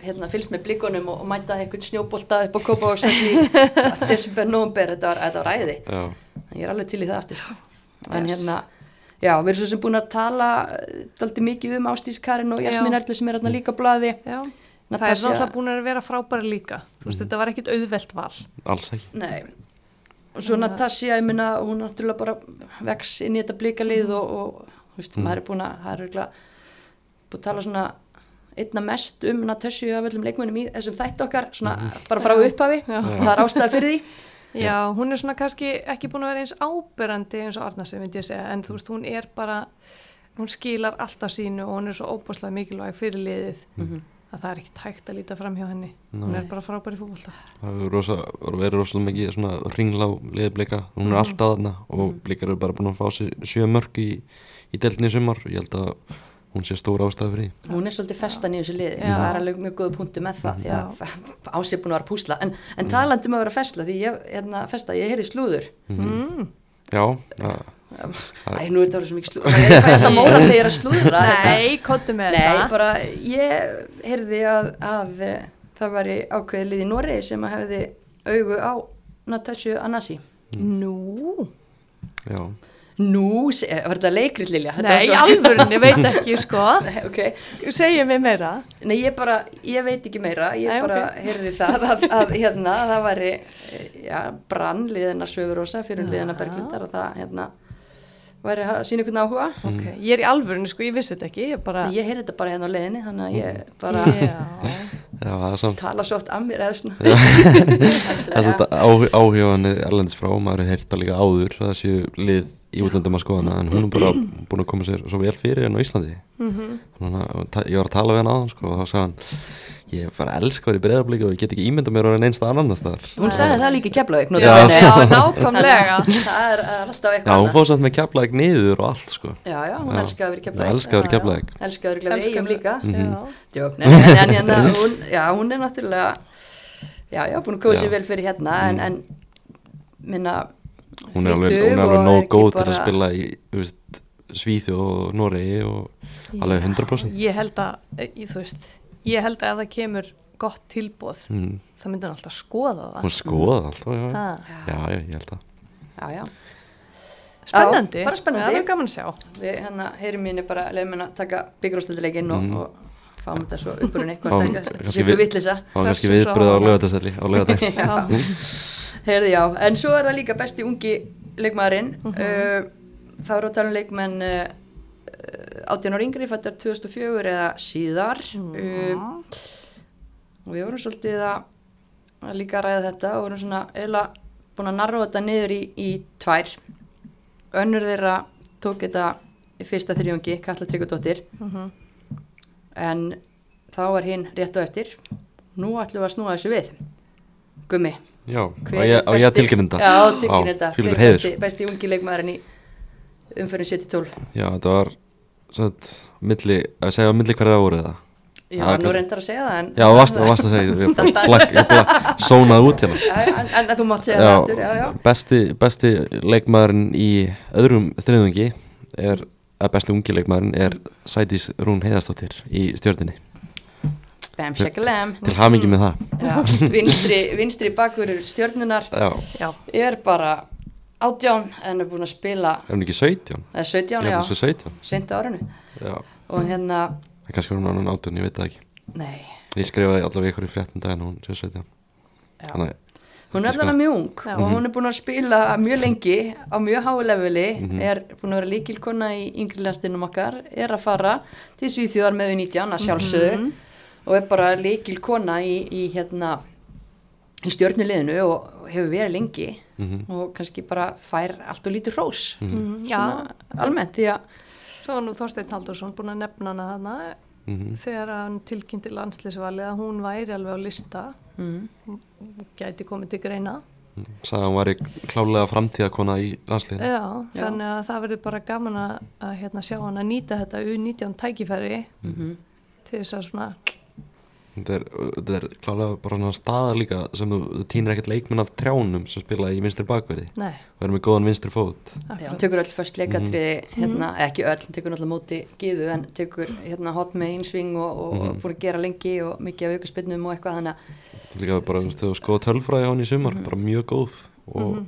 hérna, fylgst með blikunum og, og mæta eitthvað snjóbolta upp á Kópavóksvelli í desember, nómber, þetta var, þetta var æði Já, ég er alveg til í það aftur en Yes. hérna, já, við erum svo sem búin að tala daldi mikið um Ástís Karin og Jasmín. Erlu sem er hérna líka á blaði Já. Það Natasja- er náttúrulega búin að vera frábæra líka. Þú veist, þetta var ekkit auðvelt val. alls ekki Nei, og svo Natasja, ég minna, hún náttúrulega bara vex inn í þetta blikalið og, og þú veist, Mm. maður er búin að, það er örugglega búin að tala svona einna mest um Natasju af öllum leikmunum í þessum þætti okkar, svona bara frá upphafi Já. og það er ástæða fyrir því. Já, hún er svona kannski ekki búin að vera eins áberandi eins og Arnarsi, myndi ég segja, en þú veist, hún er bara, hún skilar alltaf sínu og hún er svo óbúslega mikilvæg fyrir liðið Mhm. Að það er ekkit hægt að líta fram hjá henni. Hún Nei. er bara frábæri fókvölda. Það hefur rosa, verið rosalega mikið svona ringla á liði blika, hún er Mhm. alltaf þarna og blikar eru bara búin að fá sér sjö mörg í, í deltinni í sumar ég held að hún sé stóra ástæða fyrir því Hún er svolítið festan í þessu liði, Já. það er alveg mjög góð punktu með það því að ásið búin að vera púsla, en, en Mm. talandi um að vera festla, því ég, hérna, festa, ég heyrði slúður, Mm. Já, það, æ, nú er þetta vera svo mikið slúður, ég fæ alltaf móra þegar ég er að slúðra. Nei, kottu með Nei, þetta. bara ég heyrði að, að eh, það væri ákveðið í Noregi sem að hefði augu á Natasju Anasi. Nú, já, Nú, se- var þetta leikrit Lilja? Þetta Nei, var í svo- alvörunni veit ekki, sko. Nei, ok. Segja mig meira. Nei, ég bara, ég veit ekki meira, ég Nei, bara ok. heyrði það að, að hérna, það væri, eh, já, brann liðina Söfurósa fyrir liðina Berglindar og það, hérna, væri að sína ykkur áhuga. Ok, ég er í alvörunni, sko, ég vissi þetta ekki, ég bara... Ég heyrði þetta bara hérna á leiðinni, þannig að ég bara Já, er samt tala svo oft af mér eða svona. Það er áhugaðan erlendis frá, maður hefur heyrt það líka áður það séu lið í útlöndum að skoða hana en hún er bara búin að koma sér svo vel fyrir henn á Íslandi Mhm. Þannig að ég var að tala við hann aðan sko, og þá sagði hann ég bara elskar í breyðablík og ég get ekki ímynda mér að vera einsta annan staðar Hún sagði það líka í Keflavík, Já, já, nákvæmlega. Það er, alltaf Já, eitthvað hún fór samt með keflaðið niður og allt sko Já, já, hún Já. elskaði að vera í Keflavík. elskaði að vera í Já, já. Keflavík. Elskaði að vera í eigum líka. Mhm. Já. Djók, en, en, en hérna, hún, já, hún er náttúrulega, já, já, búin að kóða sér Já. vel fyrir hérna, en, en, minna, Hún er alveg, er nóg góð til að spila í þú veist, Svíþjóð og Noregi og alveg 100% Ég held að, eh, þú veist, ég held að það kemur gott tilbúð, mm. það hann alltaf skoða það. Hún skoða alltaf, já, já, Ha, já, ég held að Já, já, Spennandi. bara spennandi. Það er gaman að sjá. við hérna, heyrum mínu bara, leiðum hérna að taka byggjurústildileginn og, Mhm. og fáum þetta svo uppurinn eitthvað, Fáum- þetta kannski sé ykkur við- vitlisa. Fá kannski viðbröð á lögataselli á lögadag Já, heyrðu já, en svo er það líka besti ungi leikmaðurinn, uh, þá eru að tala um leikmenn uh, 18 ára yngri, fættar 2004 eða síðar. Uh, og við vorum svolítið að, að líka ræða þetta og vorum svona eiginlega búin að narra þetta niður í, í tvær. Önnur þeirra tók þetta í fyrsta þrjóngi, Katla Tryggudóttir Mhm. en þá var hinn rétt á eftir. Nú ætlum við að snúa þessu við. Gummi Já, hver og ég, og ég besti- tilkynninda Já, tilkynninda Fylgur Hver er heiður. besti, besti ungi leikmaðurinn í umfyrir 7-12 Já, þetta var Svart, milli, að segja milli hverja voru það Já, Já, nú reyndar að segja það en, Já, varst, varst að segja, ég blæk- ég bara sónaði út hérna. Já, en, en þú mátt segja það aftur Já, já. Besti, besti leikmaðurinn í öðrum þriðungi er, að besti ungi leikmaðurinn er Sædís Rún Heiðarsdóttir í stjörninni Bam, shakalem Til hamingi með það. Já, vinstri, vinstri Já, Já, er bara átján en er búin að spila er hún ekki 17? eða 17, Ég held já, þessu 17 sent árinu Já, og hérna, það er kannski hún annan 18, ég veit það ekki nei Ég skrifaði allavega ykkur í fréttum daginn og hún sé 17 já. Þannig hún er allavega mjög ung Já. og hún er búin að spila mjög lengi á mjög háu leveli Mhm. er búin að vera líkilkona í yngri landstinum okkar er að fara til Svíþjóðar með 19 að sjálfsögðu Mhm. og er bara líkilkona í, í hérna í stjörnuleginu og hefur verið lengi Mhm. og kannski bara fær allt og lítið hrós Mhm, já. Svona almennt því að svo var nú Þorsteinn Haldursson búin að nefna hana þarna Mhm. þegar hann tilkynnti landslýsvali að hún væri alveg á lista, mm, gæti komið til greina. sagði að hún væri klálega framtíðakona í landsliðinu Já, Já. þannig að það verður bara gaman að, að hérna, sjá hann að nýta þetta U19 tækifæri mm til þess að svona, Þetta er, þetta er klálega bara svona staða líka sem þú, þú týnir ekkert leikmenn af trjánum sem spila í vinstri bakverði. Nei, og er með góðan vinstri fót. Já, hún tekur öll först leikatriði Mhm. hérna, ekki öll, hún tekur náttúrulega móti giðu en tekur hérna hot með einsving og, og Mhm. búin að gera lengi og mikið af aukaspinnum og eitthvað þannig að Þetta er líka bara, þú veist, þú skoða tölfræði á hann í sumar Mhm. bara mjög góð og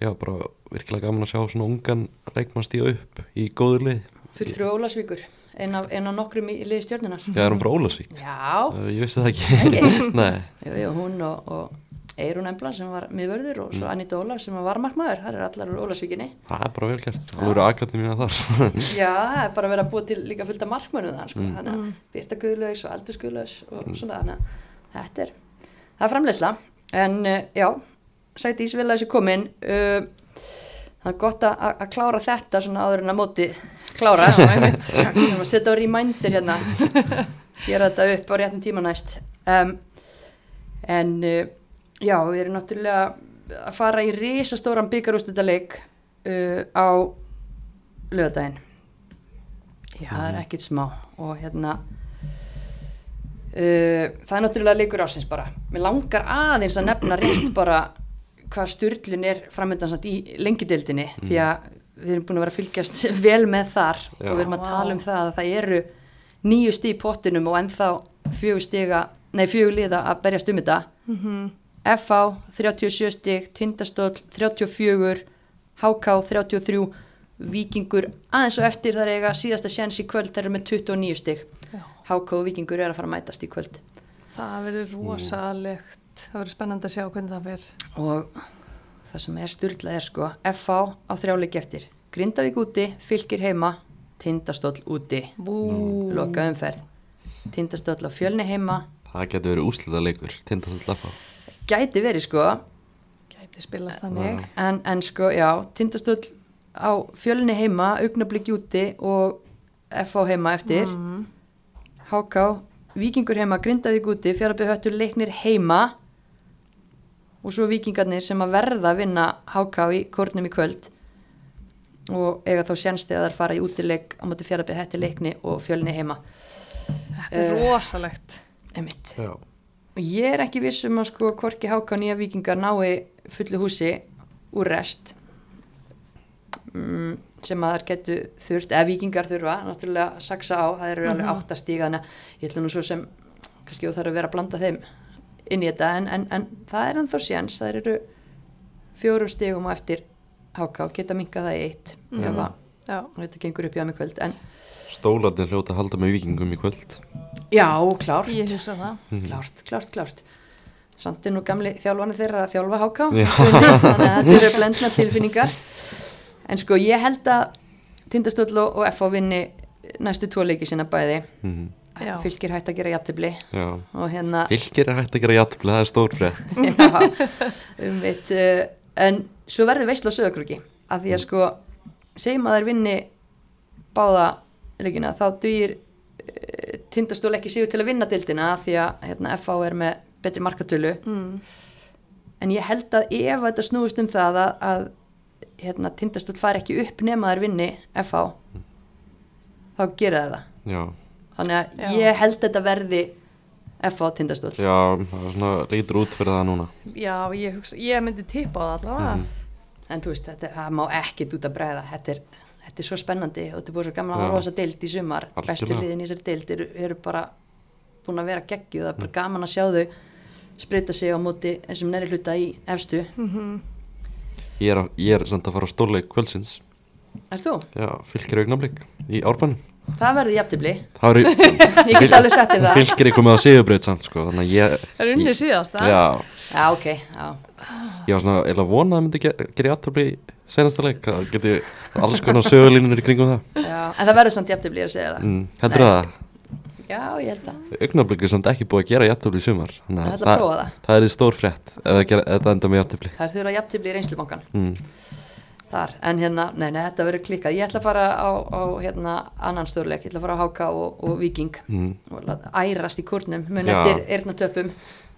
já, bara virkilega gaman að sjá svona ungan leikmann stíða upp í góður lið fulltrú Ólasvíkur ein af, ein af nokkrum í liði stjórnunar Já, er hún frá Ólasvík? Já, Uh, ég vissi það ekki? Nei, jú, jú, hún og, og Eirún Embla sem var miðvörður og svo Mm. Anita Ólaf sem var markmaður, það er allar úr Ólasvíkinni það er bara vel gert. Það eru akademi mína þar. Já, það er bara verið að búa til líka fullt af markmönu þann, sko, Mm. þannig að Birta Guðlaus og Aldur Guðlaus og svona þannig að þetta er, það er framleysla en uh, já, sæti Ísvila þessi komin. Uh, það er gott að, klára þetta svona áður en að móti klára setja á reminder hérna. Gera þetta upp á réttum tíma næst. Um, en uh, já, við erum náttúrulega að fara í risastóran byggarústættaleik uh, á lögadaginn Já, það er ekkit smá. Og hérna uh, það er náttúrulega leikur ásins bara. Mér langar aðeins að nefna rétt bara hvað styrlun er framöndan samt í lengjudeildinni því að við erum búin að vera að fylgjast vel með þar Já. og við erum að Vá. tala um það að það eru nýju stíð í pottinum og ennþá fjögur stiga, nei fjögur liða að berjast um þetta Mhm. FH 37 stig, Tindastóll 34, HK 33 Víkingur aðeins og eftir þar eiga síðasta sjens í kvöld þeir eru með 29 stig Já. HK og Víkingur er að fara að mætast í kvöld Það verður rosalegt, það verður spennandi að sjá hvernig það fer. og það sem er styrlað er sko FH á þrjáleiki eftir. Grindavík úti, Fylkir heima Tindastóll úti. Loka umferð. Tindastóll á fjölni heima. Það getur verið úslita leikur, tindastóll FH gæti verið sko. Gæti spilast þannig. en, en sko já, Tindastóll á fjölni heima augnabliki úti og FH heima eftir. Mm. HK, Víkingur heima, Grindavík úti, Fjárabíð höttur leiknir heima og svo Víkingarnir sem að verða að vinna HK í kórnum í kvöld og eiga þá sjensti að þær fara í útileik á móti Fjárabíð hætti leikni og fjölni heima. Þetta er Eh. rosalegt. Emitt. Já, Og ég er ekki viss um að sko hvorki HK nýja Víkingar nái fullu húsi úr rest mm, sem að þær getu þurft, eða Víkingar þurfa náttúrulega að saksa á, það eru alveg Mhm. áttastíg þannig að ég ætla nú svo sem kannski þú þarf að vera að blanda þeim inn í þetta en, en, en það er ennþá séns, það eru fjórum stígum á eftir HK geta minkað það í eitt Mhm. ef að þetta gengur upp hjá mig kvöld en stólarnir hljóta að halda með vikingum í kvöld. Já, klárt. Það. klárt, klárt, klárt. Samt er nú gamli þjálfani þeirra að þjálfa háká þannig að þetta eru blendna tilfinningar. En sko ég held að Tindastöll og og FH vinni næstu tvo leiki sinna bæði. Mhm. Já. fylgir hægt að gera og hérna fylgir hægt að gera játfli, það er stór frétt. Já, um uh, en svo verður veistla söðakrúki af því að sko segjum að þær vinni báða leikina þá dugir uh, Tindastöll ekki sigur til að vinna dildina af því að hérna, FH er með betri markatölu. Mm. en ég held að ef þetta snúist um það að, að hérna, tindastóll fari ekki upp nema þær vinni FH þá gera þær það. Já, þannig að Já. ég held þetta verði FH tindastóll já, það er svona lítur út fyrir það núna Já, ég, hugsa, ég myndi tippa á það allavega. Mhm. en þú veist, þetta, er- það má ekkit út að bregða þetta er, þetta er svo spennandi og þetta er búið svo gaman að Já. horfa á þessa deild í sumar bestu Algjörlega. liðin í þessari deild eru, eru bara búin að vera geggjuð það er bara gaman að sjá þau spreita sig á móti þessum næri hluta í efstu Mm Ég er, að- ég er samt að fara á stórleik kvöldsins Er þú? Já, fylgir augnablik í árbænum Það verður eru Ég get alveg sett þér það Fylgir er komið á samt sko Þannig að ég Það er unnið síðast, það? Já, Já, ok, já ég var svona eða vona að það myndi gera, gera í senasta leik Það geti alls konar sögulínur í kringum það Já, en það verður samt jafntefli að segja það. mm, Heldur það? Já, ég held að. Augnablik er samt ekki búið að gera játfli í sumar Þannig Það er stór frétt ef það með er þurfa jafntefli í reynslubankan. Þar, en hérna, nei, nei, þetta verður klikkað. Ég ætla að fara á, á hérna, annan stórleik. Ég ætla að fara á HK og, og Viking Mm. og ærast í kórnum. Mun eftir eyrnatöpum.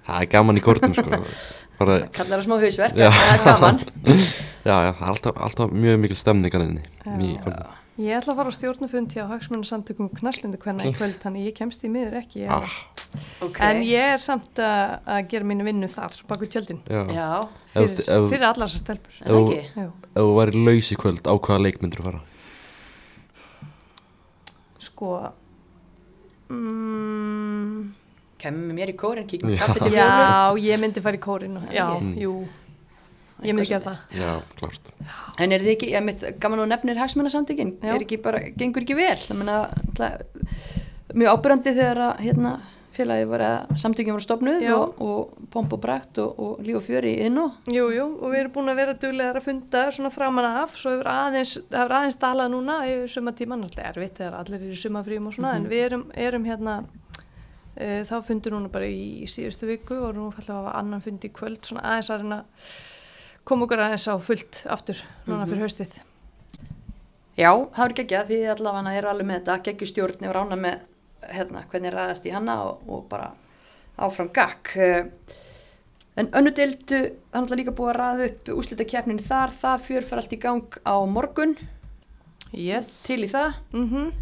Það er gaman í kortum sko Bara, Kallar það smá hausverk, en það er gaman. Já, já, alltaf, alltaf mjög mikil stemning að henni í kortum Ég ætla að fara á stjórnufund hjá hagsmunarsamtökum knaslindu hvernig í kvöld, þannig ég kemst í miður ekki. ah, Ok. En ég er samt að, að gera mínu vinnu þar, baku tjöldin, Já, Já, fyrir, fyrir allar þessar stelpur. en ekki. Ef þú væri laus í kvöld á hvaða leik myndur þú fara? Sko, mm, Kemur með mér í kórin, kíkum Já. ég myndi fara í kórin. og- Já, jú, ég myndi gera það. Já, klart. En er þið ekki, ég mitt, gaman og nefnir hagsmunasamtökin, Já. er ekki bara, gengur ekki vel, það meina, ætla, mjög ábyrrandi þegar að, hérna, félagi var að samtökin voru stopnuð Já. og, og pomp og brakt og, og líf og fjöri inn og, Jú, jú, og við erum búin að vera duglegar að funda svona framan af, svo hefur aðeins, aðeins dalað núna yfir sumatíma, náttúrulega erfitt þegar allir eru í sumafrýjum og svona, en við erum, erum hérna, uh, þá fundur núna bara í síðustu viku og nú fællum við að hafa annan fund í kvöld, svona aðeins að reyna koma okkur aðeins á fullt aftur núna fyrir haustið. já, það er geggjað því allavega eru alveg með þetta, geggjustjórn og rána með, hérna, hvernig ræðast í hana og, og bara áfram gakk. Eh, En önnu deildu, það er líka búið að ræða upp úslita þar, það fjör fyrir allt í gang á morgun, Yes. til í það. Mm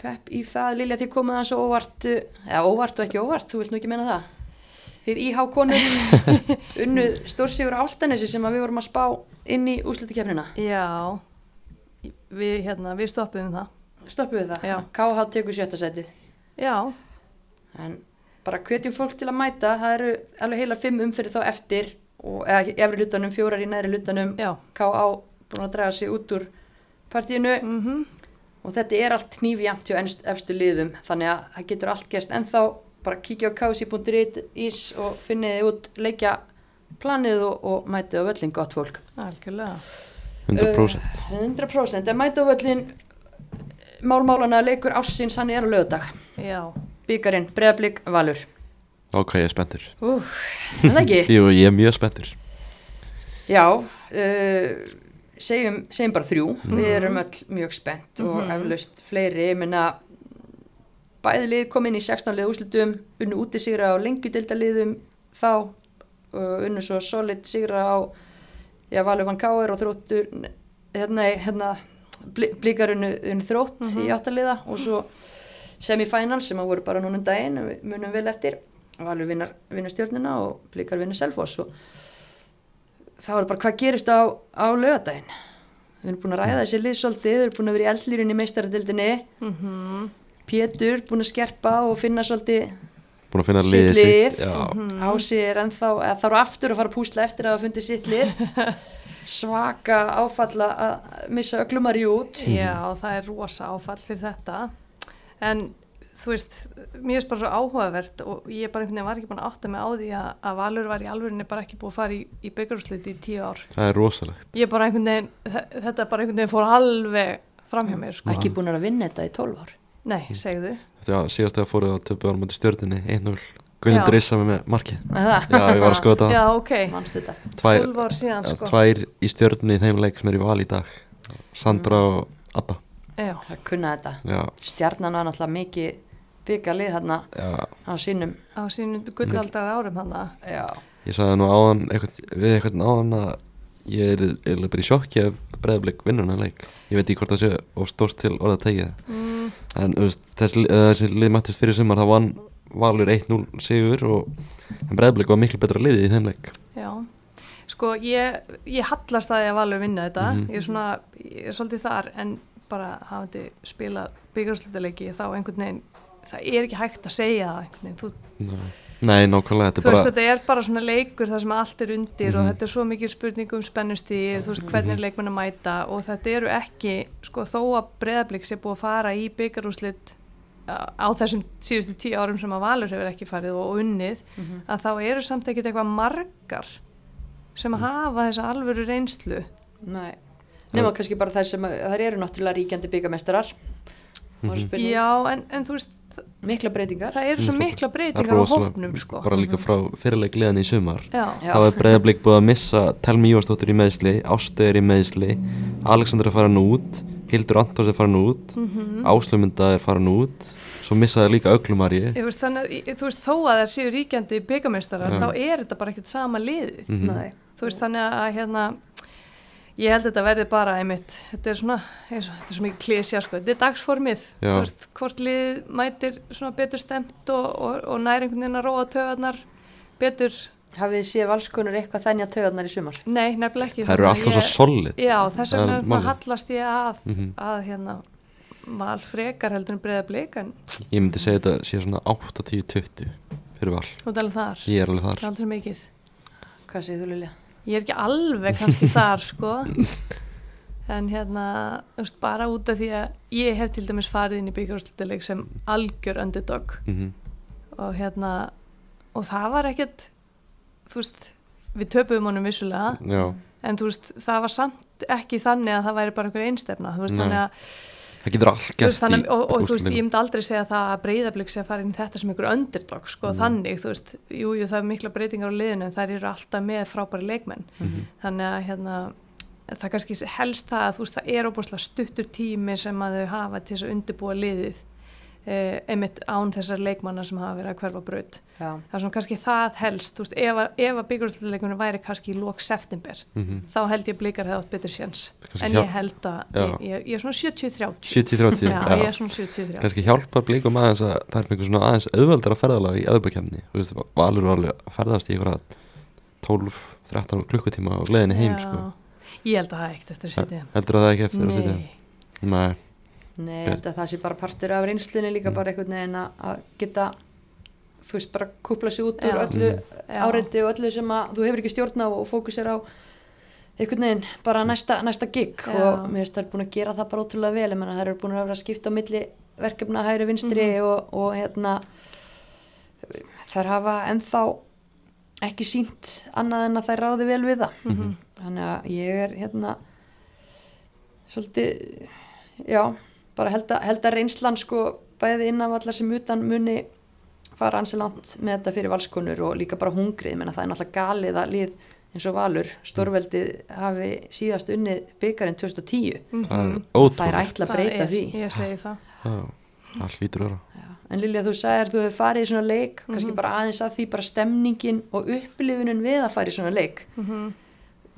Pepp í það, Lilja, þið komið hans óvart, uh, eða óvart og ekki óvart, þú vilt nú ekki meina það. Þið íhá konur unnuð stórsigur á Áltanesi sem við vorum að spá inn í úslutikefnina. Já, við, hérna, við stoppuðum það. Stoppuðu það? Já. KH tekur sjötta setið. Já, En bara hvetjum fólk til að mæta, það eru alveg heila fimm umfyrir þá eftir, og, efri hlutanum, fjórar í næri hlutanum, já, KH búin að draga sig út úr partíinu mm og þetta er allt hnífjamt hjá efstu liðum þannig að það getur allt gerst ennþá bara kíkja á kási.is og finniði út leikja planið og, og mætið á völlin gott fólk. Algjörlega. 100% Uh, 100% en mætið á völlin málmálana leikur ássins hann er á lögadag já, byggarinn, breðablík, valur. Ok, ég er spenntur. Er ekki? Jú, ég er mjög spenntur. Já, uh, segjum, segjum bara þrjú, við erum öll mjög spennt og Mhm. eflaust fleiri, ég menna bæði lið kom inn í 16 lið úslitum, unnu úti sigra á lengjudildaliðum þá, uh, unnu svo solid sigra á, já, Valur Van Káer og þróttur, hérna, hérna, blíkar unnu, unnu þrótt í áttaliða og svo semifinal sem að voru bara núna um daginn, munum vel eftir, Valur vinnar, vinnur stjórnina og blíkar vinnur Selfoss og þá er bara hvað gerist á, á lögadaginn við erum búin að ræða þessi lið svolítið við erum búin að vera í eldlýrunni í meistaradildinni mm Pétur búin að skerpa og finna svolítið Búin að finna Sitt liðið lið. sitt Já, Ási er ennþá, eða þarf aftur að fara að púsla eftir að hafa fundið sitt lið. Svaka áfalla að missa öglumari út. Já, það er rosa áfall fyrir þetta. En þú veist mér finnst bara svo áhugavert og ég bara einhvern veginn var ekki búin að átta mig á því að, að Valur var í alvörinni bara ekki búið að fara í, í byggarúsliti í tíu ár. Það er rosalegt. Ég bara einhvern veginn, þe- þetta bara einhvern veginn fór alveg framhjá mér sko. ekki búin að vinna þetta í 12 ár Nei, segðu. Þetta var síðast þegar fóruð á töpu árum mútið stjórninni 1-0 Guðni Já. Dreisa með markið? Já, ég var að skoða þetta. Já, ok, Manst þetta? Tvær, 12 ár síðan sko. tvær í stjórninni í þeim leik sem er í val í dag. Sandra Mm. og Abba. Já, Það kunna þetta. Já, Stjarnan var náttúrulega mikið byggalið þarna já. á sínum á sínum gullaldar árum hann Já, Ég sagði nú áðan eitthvað, við eitthvað áðan að ég er eiginlega bara í sjokki ef breyðblik vinnur hennar leik. Ég veit ekki hvort það sé of stórt til orða að tegja mm, En þú veist, þessi, eða þessi lið mættist fyrir sumar það vann Valur 1-0 sigur og en breyðblik var miklu betra liðið í þeim leik. Já, sko ég, ég hallast að ég að Valur vinna þetta. Mhm. ég er svona, ég er svolítið þar en bara hafandi spilað byggjárslutaleiki þá einhvern veginn það er ekki hægt að segja það þú Nei, Nei nákvæmlega, þetta þú er veist bara þetta er bara svona leikur þar sem allt er undir og Mhm. þetta er svo mikið spurning um spennustíð, þú veist hvernig er leikmenn að mæta og þetta eru ekki, sko þó að breðablík sé búið að fara í byggarúslit á þessum síðustu tíu árum sem að Valur hefur ekki farið og unnið Mhm. að þá eru samt ekkit eitthvað margar sem að hafa þessa alvöru reynslu. Nei. Nefna kannski bara þess sem að þær eru náttúrulega ríkjandi byggamestrar Mhm. já en, en þú veist Mikla breytingar það eru svo Mhm. mikla breytingar á hópnum sko bara líka frá fyrirleik liðan í sumar já, þá er breyðblik búið að missa Telmi Ívarsdóttir í meðsli, Ástu er í meðsli Alexander er farin út Hildur Antons er farin út mm Áslumynda er farin út svo missaði líka Öglumari þú veist, þó að það séu ríkjandi byggameistarar, þá er þetta bara ekkert sama liðið. Nei. Þú veist, þannig að hérna, ég held að þetta verði bara einmitt, þetta er svona, eins og, þetta er svo mikið klísja, sko, þetta er dagsformið, þú veist, hvort lið mætir svona betur stemt og, og, og næri einhvern veginn að róa töðarnar betur, Hafið þið séð valskonur eitthvað þennja töðarnar í sumar? nei, nefnilega ekki. það eru alltaf svo solid Já, þess er vegna hallast ég að, Mhm. að hérna, val frekar heldur en breyða bleik, en ég myndi segja þetta sé svona 8-10-20 fyrir val, þú talar þar, ég er alveg það er þar aldrei mikið. Hvað segir þú Lilja? Ég er ekki alveg kannski þar sko. En hérna veist, bara út af því að ég hef til dæmis farið inn í byggjárslutileik sem algjör underdog. Mm og hérna og það var ekkert þú veist, við töpuðum honum vissulega. Já, en þú veist, það var samt ekki þannig að það væri bara einhver einstefna þú veist, Nei. þannig að, það getur allt gert þannig, í og, og þú veist, ég myndi aldrei segja það að breyðablík sé að fara inn þetta sem einhver underdog sko, Nei. þannig, þú veist, jú, jú, það er mikla breytingar á liðinu en þær eru alltaf með frábæri leikmenn Mhm. þannig að hérna það kannski helst það að þú veist það er óbúslega stuttur tími sem að þau hafa til þess að undirbúa liðið eh, einmitt án þessar leikmanna sem hafa verið að hverfa braut. Já. það er svona kannski það helst þú veist, ef, að- ef að byggjurúsleikunum væri kannski í lók september, Mhm. þá held ég að blikar hefði átt betur sjans, en hjá- ég held að ég, ég, ég er svona 70-30 70-30 já, ég er svona 70-30 kannski hjálpa blikum aðeins að það er einhver svona aðeins auðveldara ferðalag í öðbækjafni þú veist, Valur var alveg að ferðast í einhverja 12-13 klukkutíma á gleðinni heim Já. sko. ég held að það eitt eftir að sitja. heldur það ekki eftir að sitja Nei, ég held að það sé bara partur af reynslunni líka Mm. bara einhvern veginn að- að geta þú veist, bara kúpla sig út úr Já. öllu Mm. Áreiti og öllu sem að þú hefur ekki stjórn á og fókusir á einhvern veginn bara næsta, næsta gig Já. og mér finnst það er búin að gera það bara ótrúlega vel, ég menna það eru búin að vera að skipta á milli verkefna hægri vinstri Mhm. og, og hérna þær hafa ennþá ekki sínt annað en að þær ráði vel við það Mhm. þannig að ég er hérna svolítið já, bara held að, held að reynslan sko bæði inn af allar sem utan muni fara ansi langt með þetta fyrir valskonur og líka bara hungrið, menna það er náttúrulega galið að lið eins og Valur, stórveldið hafi síðast unnið byggarinn 2010 það er það er ætla að breyta er, því Ég segi það. það hlýtur að vera Já. en Lilja þú sagðir þú hefur farið í svona leik Mhm. kannski bara aðeins að því bara stemningin og upplifunum við að fara í svona leik Mhm.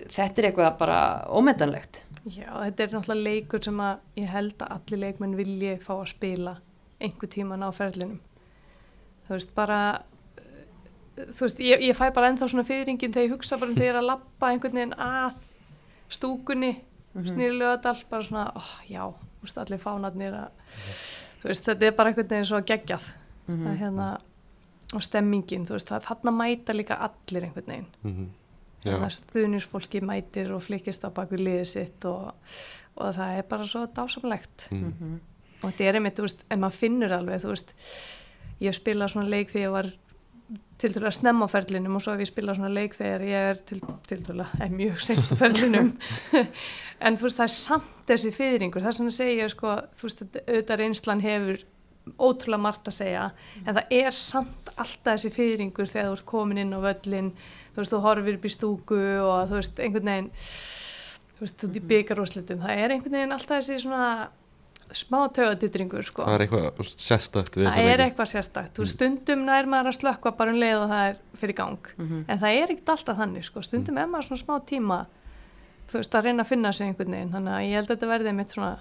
þetta er eitthvað bara ómetanlegt Já, þetta er náttúrulega leikur sem að ég held að allir leikmenn vilji fá að spila einhver tíman á ferlinum. Þú veist, bara, uh, þú veist, ég, ég fæ bara ennþá svona fyrringin þegar ég hugsa bara um þegar ég er að lappa einhvern veginn að stúkunni, mm -hmm. snýri lögadal, bara svona, ó, já, þú veist, allir fánarnir að, þú veist, þetta er bara einhvern veginn svo geggjað. Mhm. Það er hérna, og stemmingin, þú veist, það, þarna mæta líka allir einhvern veginn mm að stuðnisfólki mætir og flikist á baku liðið sitt og, og það er bara svo dásamlegt. Mm. og þetta er einmitt, þú veist, en maður finnur alveg þú veist, ég spila svona leik þegar ég var til dælu að snemma á ferlinum og svo hef ég spilað svona leik þegar ég er til, til dælu að mjög seint á ferlinum. En þú veist, það er samt þessi fyrringur, það er svona að segja sko, þú veist, þetta- auðvitað reynslan hefur ótrúlega margt að segja en það er samt alltaf þessi fyrringur þegar þú ert komin inn á völlin þú veist, þú horfir upp í stúku og þú veist, einhvern veginn þú veist, út í byggarúslitum það er einhvern veginn alltaf þessi svona smá tögaditringur sko. Það er eitthvað þú sérstakt það er leiki. eitthvað sérstakt, þú veist, stundum nær maður að slökka bara um leið og það er fyrir gang. Mhm. en það er ekkert alltaf þannig sko. Stundum er maður svona smá tíma þú veist, að reyna að finna sig einhvern veginn. Þannig að ég held að þetta verði mitt svona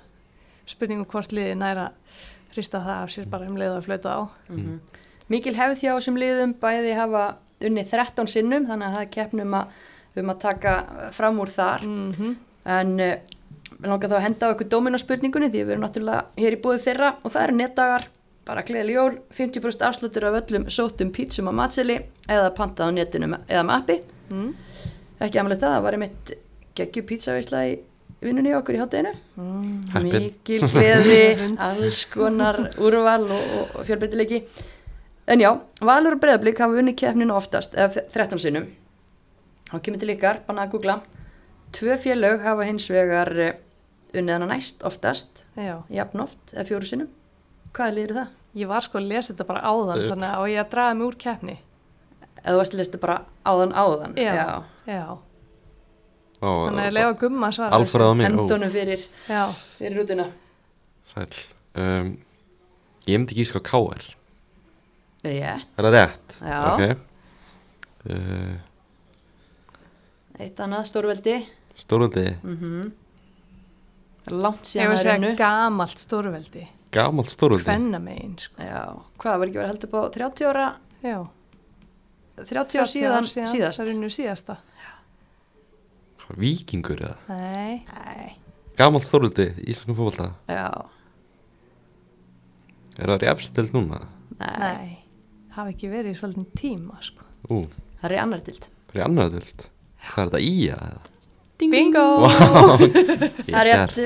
spurningum hvort liði næra hrista það af sér bara um leið og að flöta á. Mhm. Mikil hefð hjá þessum liðum bæði hafa unnið 13 sinnum þannig að það er keppnum að um að taka fram úr þar. Mm en uh, við langar þá að henda á ykkur dóminarspurningunni því við erum náttúrulega hér í búið þeirra og það eru netdagar. Bara gleðileg jól, 50% afsluttur af öllum sótum pítsum á matseli eða pantað á netinu eða með appi. Mm. ekki amlega það, það var einmitt geggju pítsaveisla í vinnunni hjá okkur í hátteginu Mm. Mikil gleði, alls konar úrval og, og, fjölbreytileiki. En já, Valur og Breiðablík hafa unni keppninu oftast, eða 13 sinnum. Þá kemur til ykkar, bara að googla. Tvö félög hafa hins vegar eh, unnið hana næst oftast. Já, jafn oft, eða fjóru sinnum. Hvað liður það? ég var sko að lesa þetta bara áðan Eh. þannig að ég að draga mig úr keppni? Eða þú varst að lista bara áðan áðan? Já, já, Ó, þannig að lega gumma svara hendunum fyrir, Já, fyrir rútuna. Sæll. Um, ég myndi ekki sko K.R. rétt, er það rétt? Já. ok. Uh, eitt annað stórveldi. Stóröldi, mm langt ég síðan það er ennu gamalt stórveldi. Gamalt stóröldi Hvenna megin, sko. Já, hvað var ekki verið að heldur upp á 30 ára? Já, 30 ára síðan, síðast. Það er unnu síðasta vikingur eða? Nei, Nei, gamalt stóröldi í íslenskum fótbolta. Já, er það refstild núna? nei, nei. Hafa ekki verið í svolítið tíma, sko. Ú, það er í annar dild er í annar dild hvað er þetta í að Bingo! Það er rétt,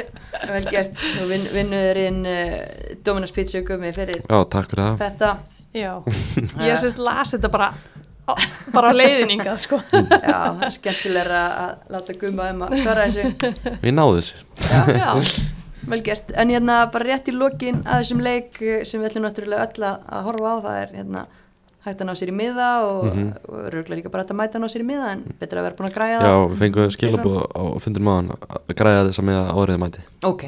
vel gert. Nú vin, vinnurinn uh, Dominos Pizza gummi fyrir já, takk fyrir það. þetta. Já, ég sérst las þetta bara bara á leiðningað, sko. Já, er skemmtilega að láta gumma um að svara þessu. Við náðum þessu. Já, Já, vel gert. En hérna bara rétt í lokin að þessum leik sem við ætlum náttúrulega öll að, að horfa á það er hérna hægt að ná sér í miða og, mm Mhm. og röglega líka bara að mæta að ná sér í miða en betra að vera búin að græja já, það. við fengum skilabóð á fundin maðan að græða þess að með áriðið mæti Ok,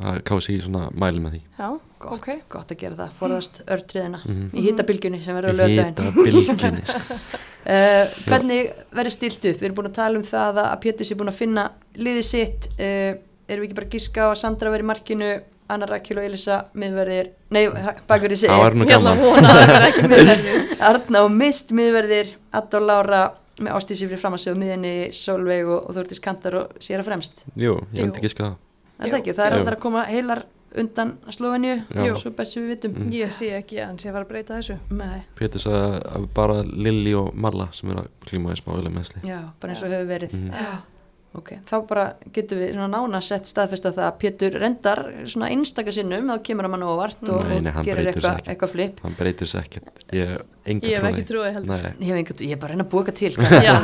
það kási í svona mæli með því. Já, gott, ok. gott að gera það forðast örtriðina Mhm. í hittabilgjunni sem verður á Við lögdæðin hita bylginni uh, hvernig verður stilt upp? Við erum búin að tala um það að Pétur sé búin að finna liðið sitt. Uh, erum við ekki bara að giska á að Sandra verið í markinu Anna Rakil og Elisa miðverðir nei, bakverðir gaman að vona að það er ekki miðverðir Arna og Mist miðverðir Adda og Lára með ástísi fyrir framansög miðinni Solveig og, og Þórtis Kantar og sér að fremst. Jú, ég myndi ekki það er það ekki, það er alltaf að koma heilar undan Slovenju, Já. svo best sem við vitum. Mm. Ég sé ekki að hann sé að fara að breyta þessu. Nei, Pétur sagði að bara Lilli og Malla sem eru að klíma í smá ölu meðsli já, bara eins og hefur verið. Mhm. Ok, þá bara getum við svona nána sett staðfesta það að Pétur rendar svona einstaka sinnum, þá kemur hann mann óvart og, Nei, nei, og gerir eitthvað eitthva flip. hann breytir sér ekkert ég, hef ekki trúið heldur. Ég, hef einhvern, ég er bara að reyna að búa til. Já,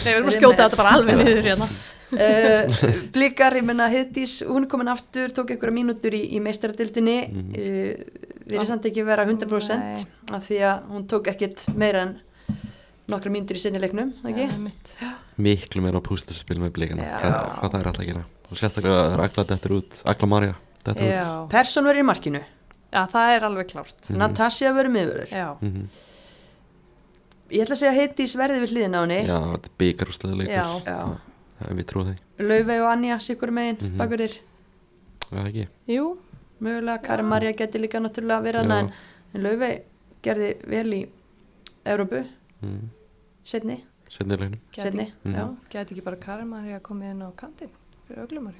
við erum að skjóta þetta bara alveg niður hérna. uh, Blikar, ég menna Heiðdís, hún er komin aftur, tók einhverja mínútur í, í meistaradildinni, Mhm. uh, við erum samt ekki vera 100% af því að hún tók ekkit meira en nokkra mínútur í sennileiknum, ekki? Já, mitt. miklu meira pústusspil með blikana Já. hvað, hvað það er alltaf að gera og sérstaklega það er Agla dettur út Agla Marja dettur út. Persson verið í markinu, Já, það er alveg klárt. Natasja verið miðvörður. Já. Mhm. Ég ætla að segja að Heiðdís verði við hliðin á henni, já, þetta er byggarúslega leikur Já. Já. Já, við trúum því Laufey og Anja, sikur megin, mm Mhm. bakurir, Já, ekki Jú, mögulega, Karin Marja geti líka náttúrulega verið hana, Já. en, en Laufey gerði vel í Európu, mm. Setni, setni leiknum Gæti- setni, Mhm. já, gæti ekki bara Karin Maria komið inn á kantinn fyrir öglumari.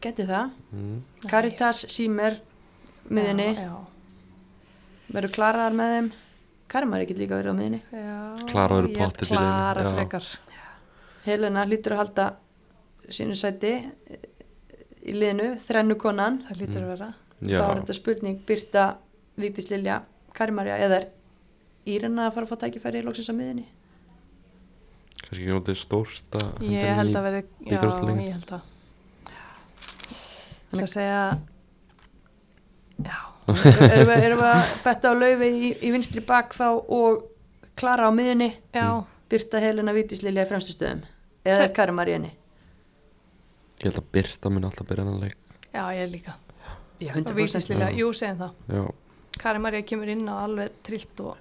geti það. mm. Caritas, Símer, miðinni, Já, verður klaraðar með þeim, Karin Marja geti líka verið á miðinni. já. Klara verður Ég held pottþétt í liðinu, Klara já. frekar. Helena hlýtur að halda sínu sæti í liðinu, þrennu konan, Það lítur að vera. já, þá er þetta spurning Birta, Víktis Lilja, Karin Marja eða er Írena að fara að fá tækifæri í loksins á miðinni? Kannski ekki náttúrulega stórst að Ég held að verði, já, ég held að. Það að segja, já, erum, við, erum við að betta á laufi í, í vinstri bak þá og Klara á miðunni já, Birta Helena Vítislilja í fremstu stöðum? Eða er Karin Maríunni ég held að Birta mun alltaf byrja hennan leik. Já, ég líka. Já, Og 100% vítislega, Já. jú, segjum það. já, Karin Maria kemur inn á alveg trillt og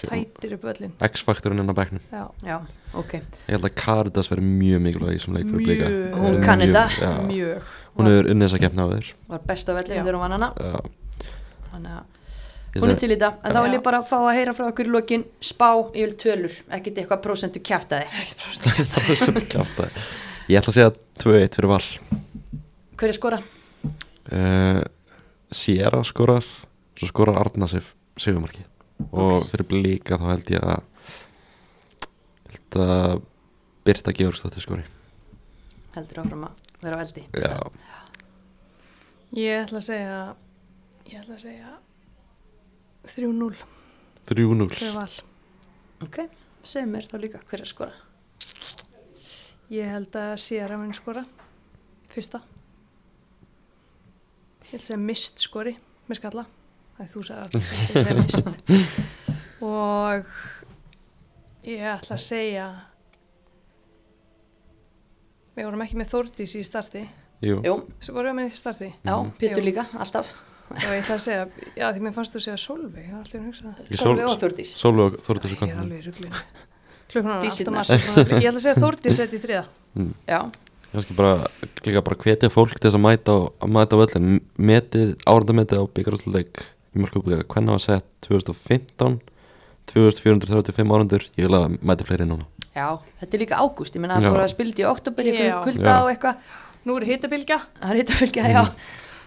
tætir upp öllin. X-faktorinn inn á bekknum. Já, Já, ok. Ég held að Caritas verður mjög mikilvæg í þessum leik fyrir blika Mjög. Hún Verður kann mjög- þetta. mjög. hún hefur unnið þess að gefna á þér. Var best á vellinu Já. þegar hún vann hana. Þannig að hún er til í þetta. En þá vil ég bara fá að heyra frá okkur í lokin. Spá, ég vil tölur, ekkit eitthvað svolítið kjátt Ég ætla að segja 2-1 fyrir val. Hver er skora? uh, Sierra skorar Svo skorar Arna Sif Sigumarki Og fyrir blíka þá held ég að Held að Birta Georgsdóttir skori. Heldur áfram að vera á eldi. Já, Ég ætla að segja, ég ætla að segja 3-0 3-0 fyrir val. Ok, segð mér þá líka hver er skora. Ég held að Sierra mun skora, fyrsta. Ég held að segja mist skori, með skalla. Það er þú sagði alltaf sem ég mist. Og ég ætla að segja, við vorum ekki með Þórdís í starti. Jú, Jú, Svo vorum við með í starti. já, Pétur líka, alltaf Og ég ætla að segja, já því mér fannst þú að segja Solveig, ég var allir að hugsa það. Solveig Sol- og Þórdís Sólu og Þórdís og Ég er alveg í ruglinu. Klukkan var Dísirnar. alltaf margt. Ég ætla að segja Þórdís sett í þriða. Já, Ég bara líka bara hvetja fólk til þess að mæta á, að mæta á völlin metið, árandametið á byggarúsleik í mjölkubíka, hvernig var sett? 2015 2435 árandur, ég vil að mæti fleiri núna. Já, þetta er líka ágúst. Ég menna að Já. það búið að spildi í oktober Já. kulda Já. og eitthvað. Nú er hittabilgja. Það er hitt að fylgja, já.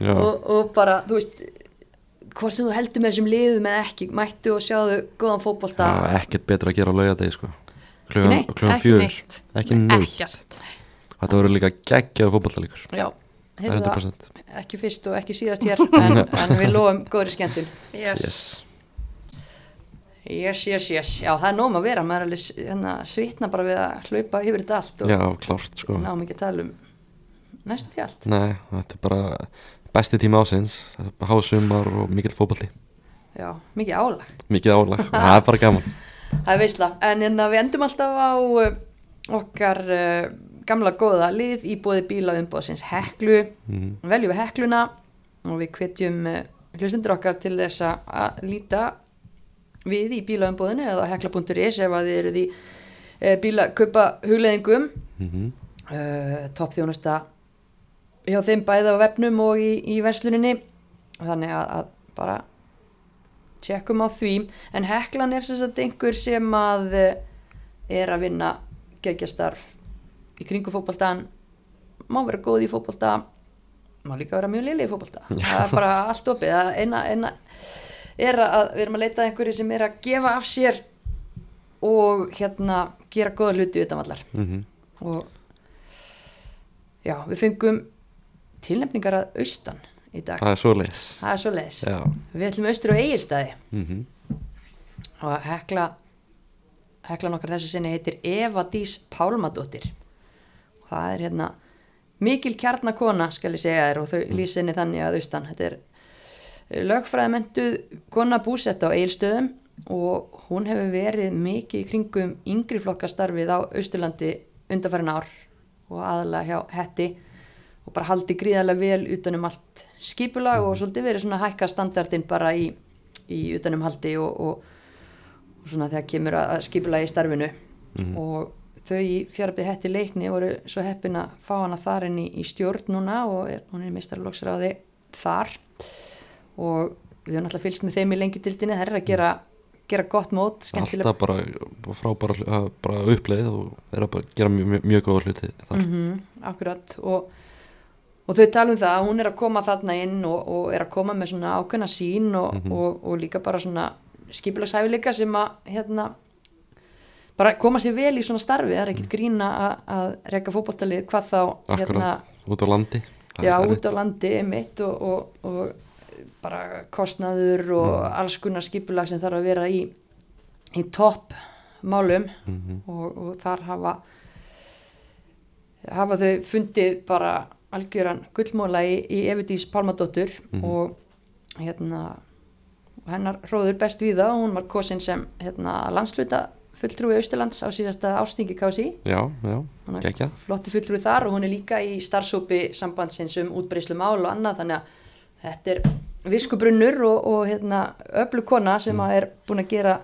Já, og, og bara, þú veist hvort sem þú heldur með þessum liðum eða ekki mættu og sjáðu góðan fótbolta. Það er ekkert betra að gera á laugadegi sko. Klugan, neitt, klugan ekki fjögur. neitt. ekki neitt, Ekkert. þetta verður líka geggjaðu fótballalíkur Já, heyrðu það, 100% ekki fyrst og ekki síðast hér en, en við lofum góðri skemmtun. Yes. yes. Yes, yes, yes, já það er nóg um að vera. Maður er alveg hérna, svitna bara við að hlaupa yfir þetta allt og já, klárt sko. Náum ekki að tala um næstu því allt. Nei, þetta er bara besti tíma ásins hásumar og mikill fótballi Já, mikið álag. Mikið álag, það er bara gaman. Það er veisla, en hérna, við endum alltaf á uh, okkar uh, gamla góða lið í bóði bíla umbóðsins heklu, mm. veljum við hekluna og við hvetjum uh, hlustundur okkar til þess að- líta við í bíla umbóðinu eða hekla.is ef að þið eruð í uh, bíla kaupa hugleðingum Mm uh, toppþjónusta hjá þeim bæða á vefnum og í, í versluninni. Þannig að, að bara tjekkum á því. En heklan er sem sagt einhver sem að eh, er að vinna geggjastarf í kringu fótboltan má vera góð í fótbolta má líka vera mjög liðlega í fótbolta. Það er bara allt opið. Það eina, eina er að við erum að leita einhverju sem er að gefa af sér og hérna gera góða hluti utan allar -hmm. og Já, við fengum tilnefningar að austan í dag. það er svo leis er Við ætlum austur á eigirstaði mhm. Og hekla, hekla nokkar þessu sinni heitir Eva Dís Pálmadóttir. Það er hérna mikil kjarnakona, skal ég segja þér, og þau lýsa henni þannig að austan. Þetta er lögfræðamentuð kona búsett á eigilstöðum og hún hefur verið mikið kringum yngri flokkastarfið á Austurlandi undanfærin ár og aðalega hjá Hetti og bara haldi gríðarlega vel utanum allt skipulag og svolítið verið svona hækka standardin bara í, í utanum haldi og, og, og svona þegar kemur að skipulagi í starfinu. Og þau í fjárabið Hetti leikni voru svo heppin að fá hana þar inn í, í stjórn núna og er, hún er mistarlóksráði þar. Og við höfum alltaf fylgst með þeim í lengjutildinni þær er að gera, gera gott mót alltaf bara frábæra uh, bara uppleið og er að gera mjög, mjög, góða hluti þar. Mm akkurat. Og, og þau tala um það að hún er að koma þarna inn og, og er að koma með svona ákveðna sín og, og, og líka bara svona skipulagsæfileika sem að hérna bara koma sér vel í svona starfi það er ekkit grína að, reyka fótboltalið hvað þá hérna, akkurat út á landi. Það já, út á landi mitt og, og, og bara kostnaður og alls kunnar skipulag sem þarf að vera í, í topp málum Mhm. og, og þar hafa hafa þau fundið bara algjöran gullmóla í, í Evidís Pálmadóttur og hérna og hennar hróður best við það og hún var kosin sem hérna, landsluta fulltrúi Austurlands á síðasta ástingi KSI já, já, gekkja flotti fulltrúi þar og hún er líka í starfsópi sambandsins um útbreyslu mál og annað þannig að þetta er viskubrunnur og, og hérna, öflug kona sem að er búin að gera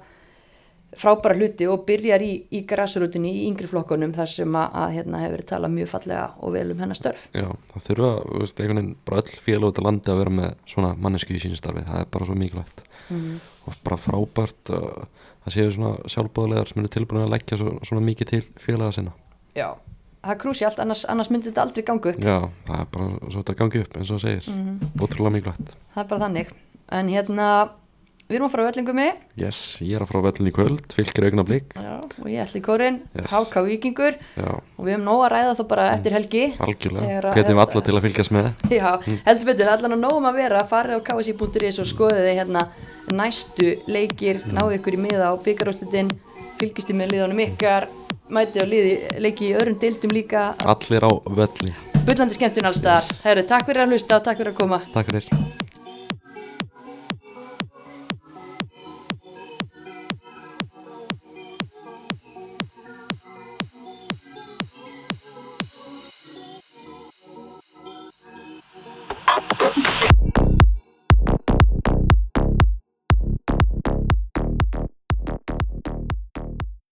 frábæra hluti og byrjar í, í græsrútinni í yngri flokkunum þar sem að, að hérna, hefur talað mjög fallega og vel um hennar störf. Já, það þurfa, þú veist, einhvern veginn bara öll félag út á landi að vera með svona mannesku í sínu starfi, það er bara svo mikilvægt. Mm. og bara frábært uh, það séu svona sjálfbóðlegar sem eru tilbúin að leggja svo, svona mikið til félaga sinna. Já, það er krúsjált annars, annars myndi þetta aldrei gangu já, það er bara svo þetta gangi upp eins og það segir, Mhm. ótrúlega mikilvægt. Það er bara þannig. En hérna, við erum að fara á vellingumi yes, ég er að frá vellin í kvöld fylgir augna blik Já, og ég ætli í kórin, Yes. HK Víkingur. Já, og við höfum nóg að ræða þá bara eftir helgi. Algjörlega, að- hvetjum alla til að fylgjast með? Já, heldur betur, allan að nógum að vera. Farið á ksi.is og skoðið þið hérna næstu leikir, náðu ykkur í miða á byggaróslitin, fylgist í með liðanum ykkar, mætið á liði, leiki í öðrum deildum líka, allir á velli, bullandi skemmtun alls staðar. Yes. Herru, takk fyrir að hlusta og takk fyrir að koma. takk fyrir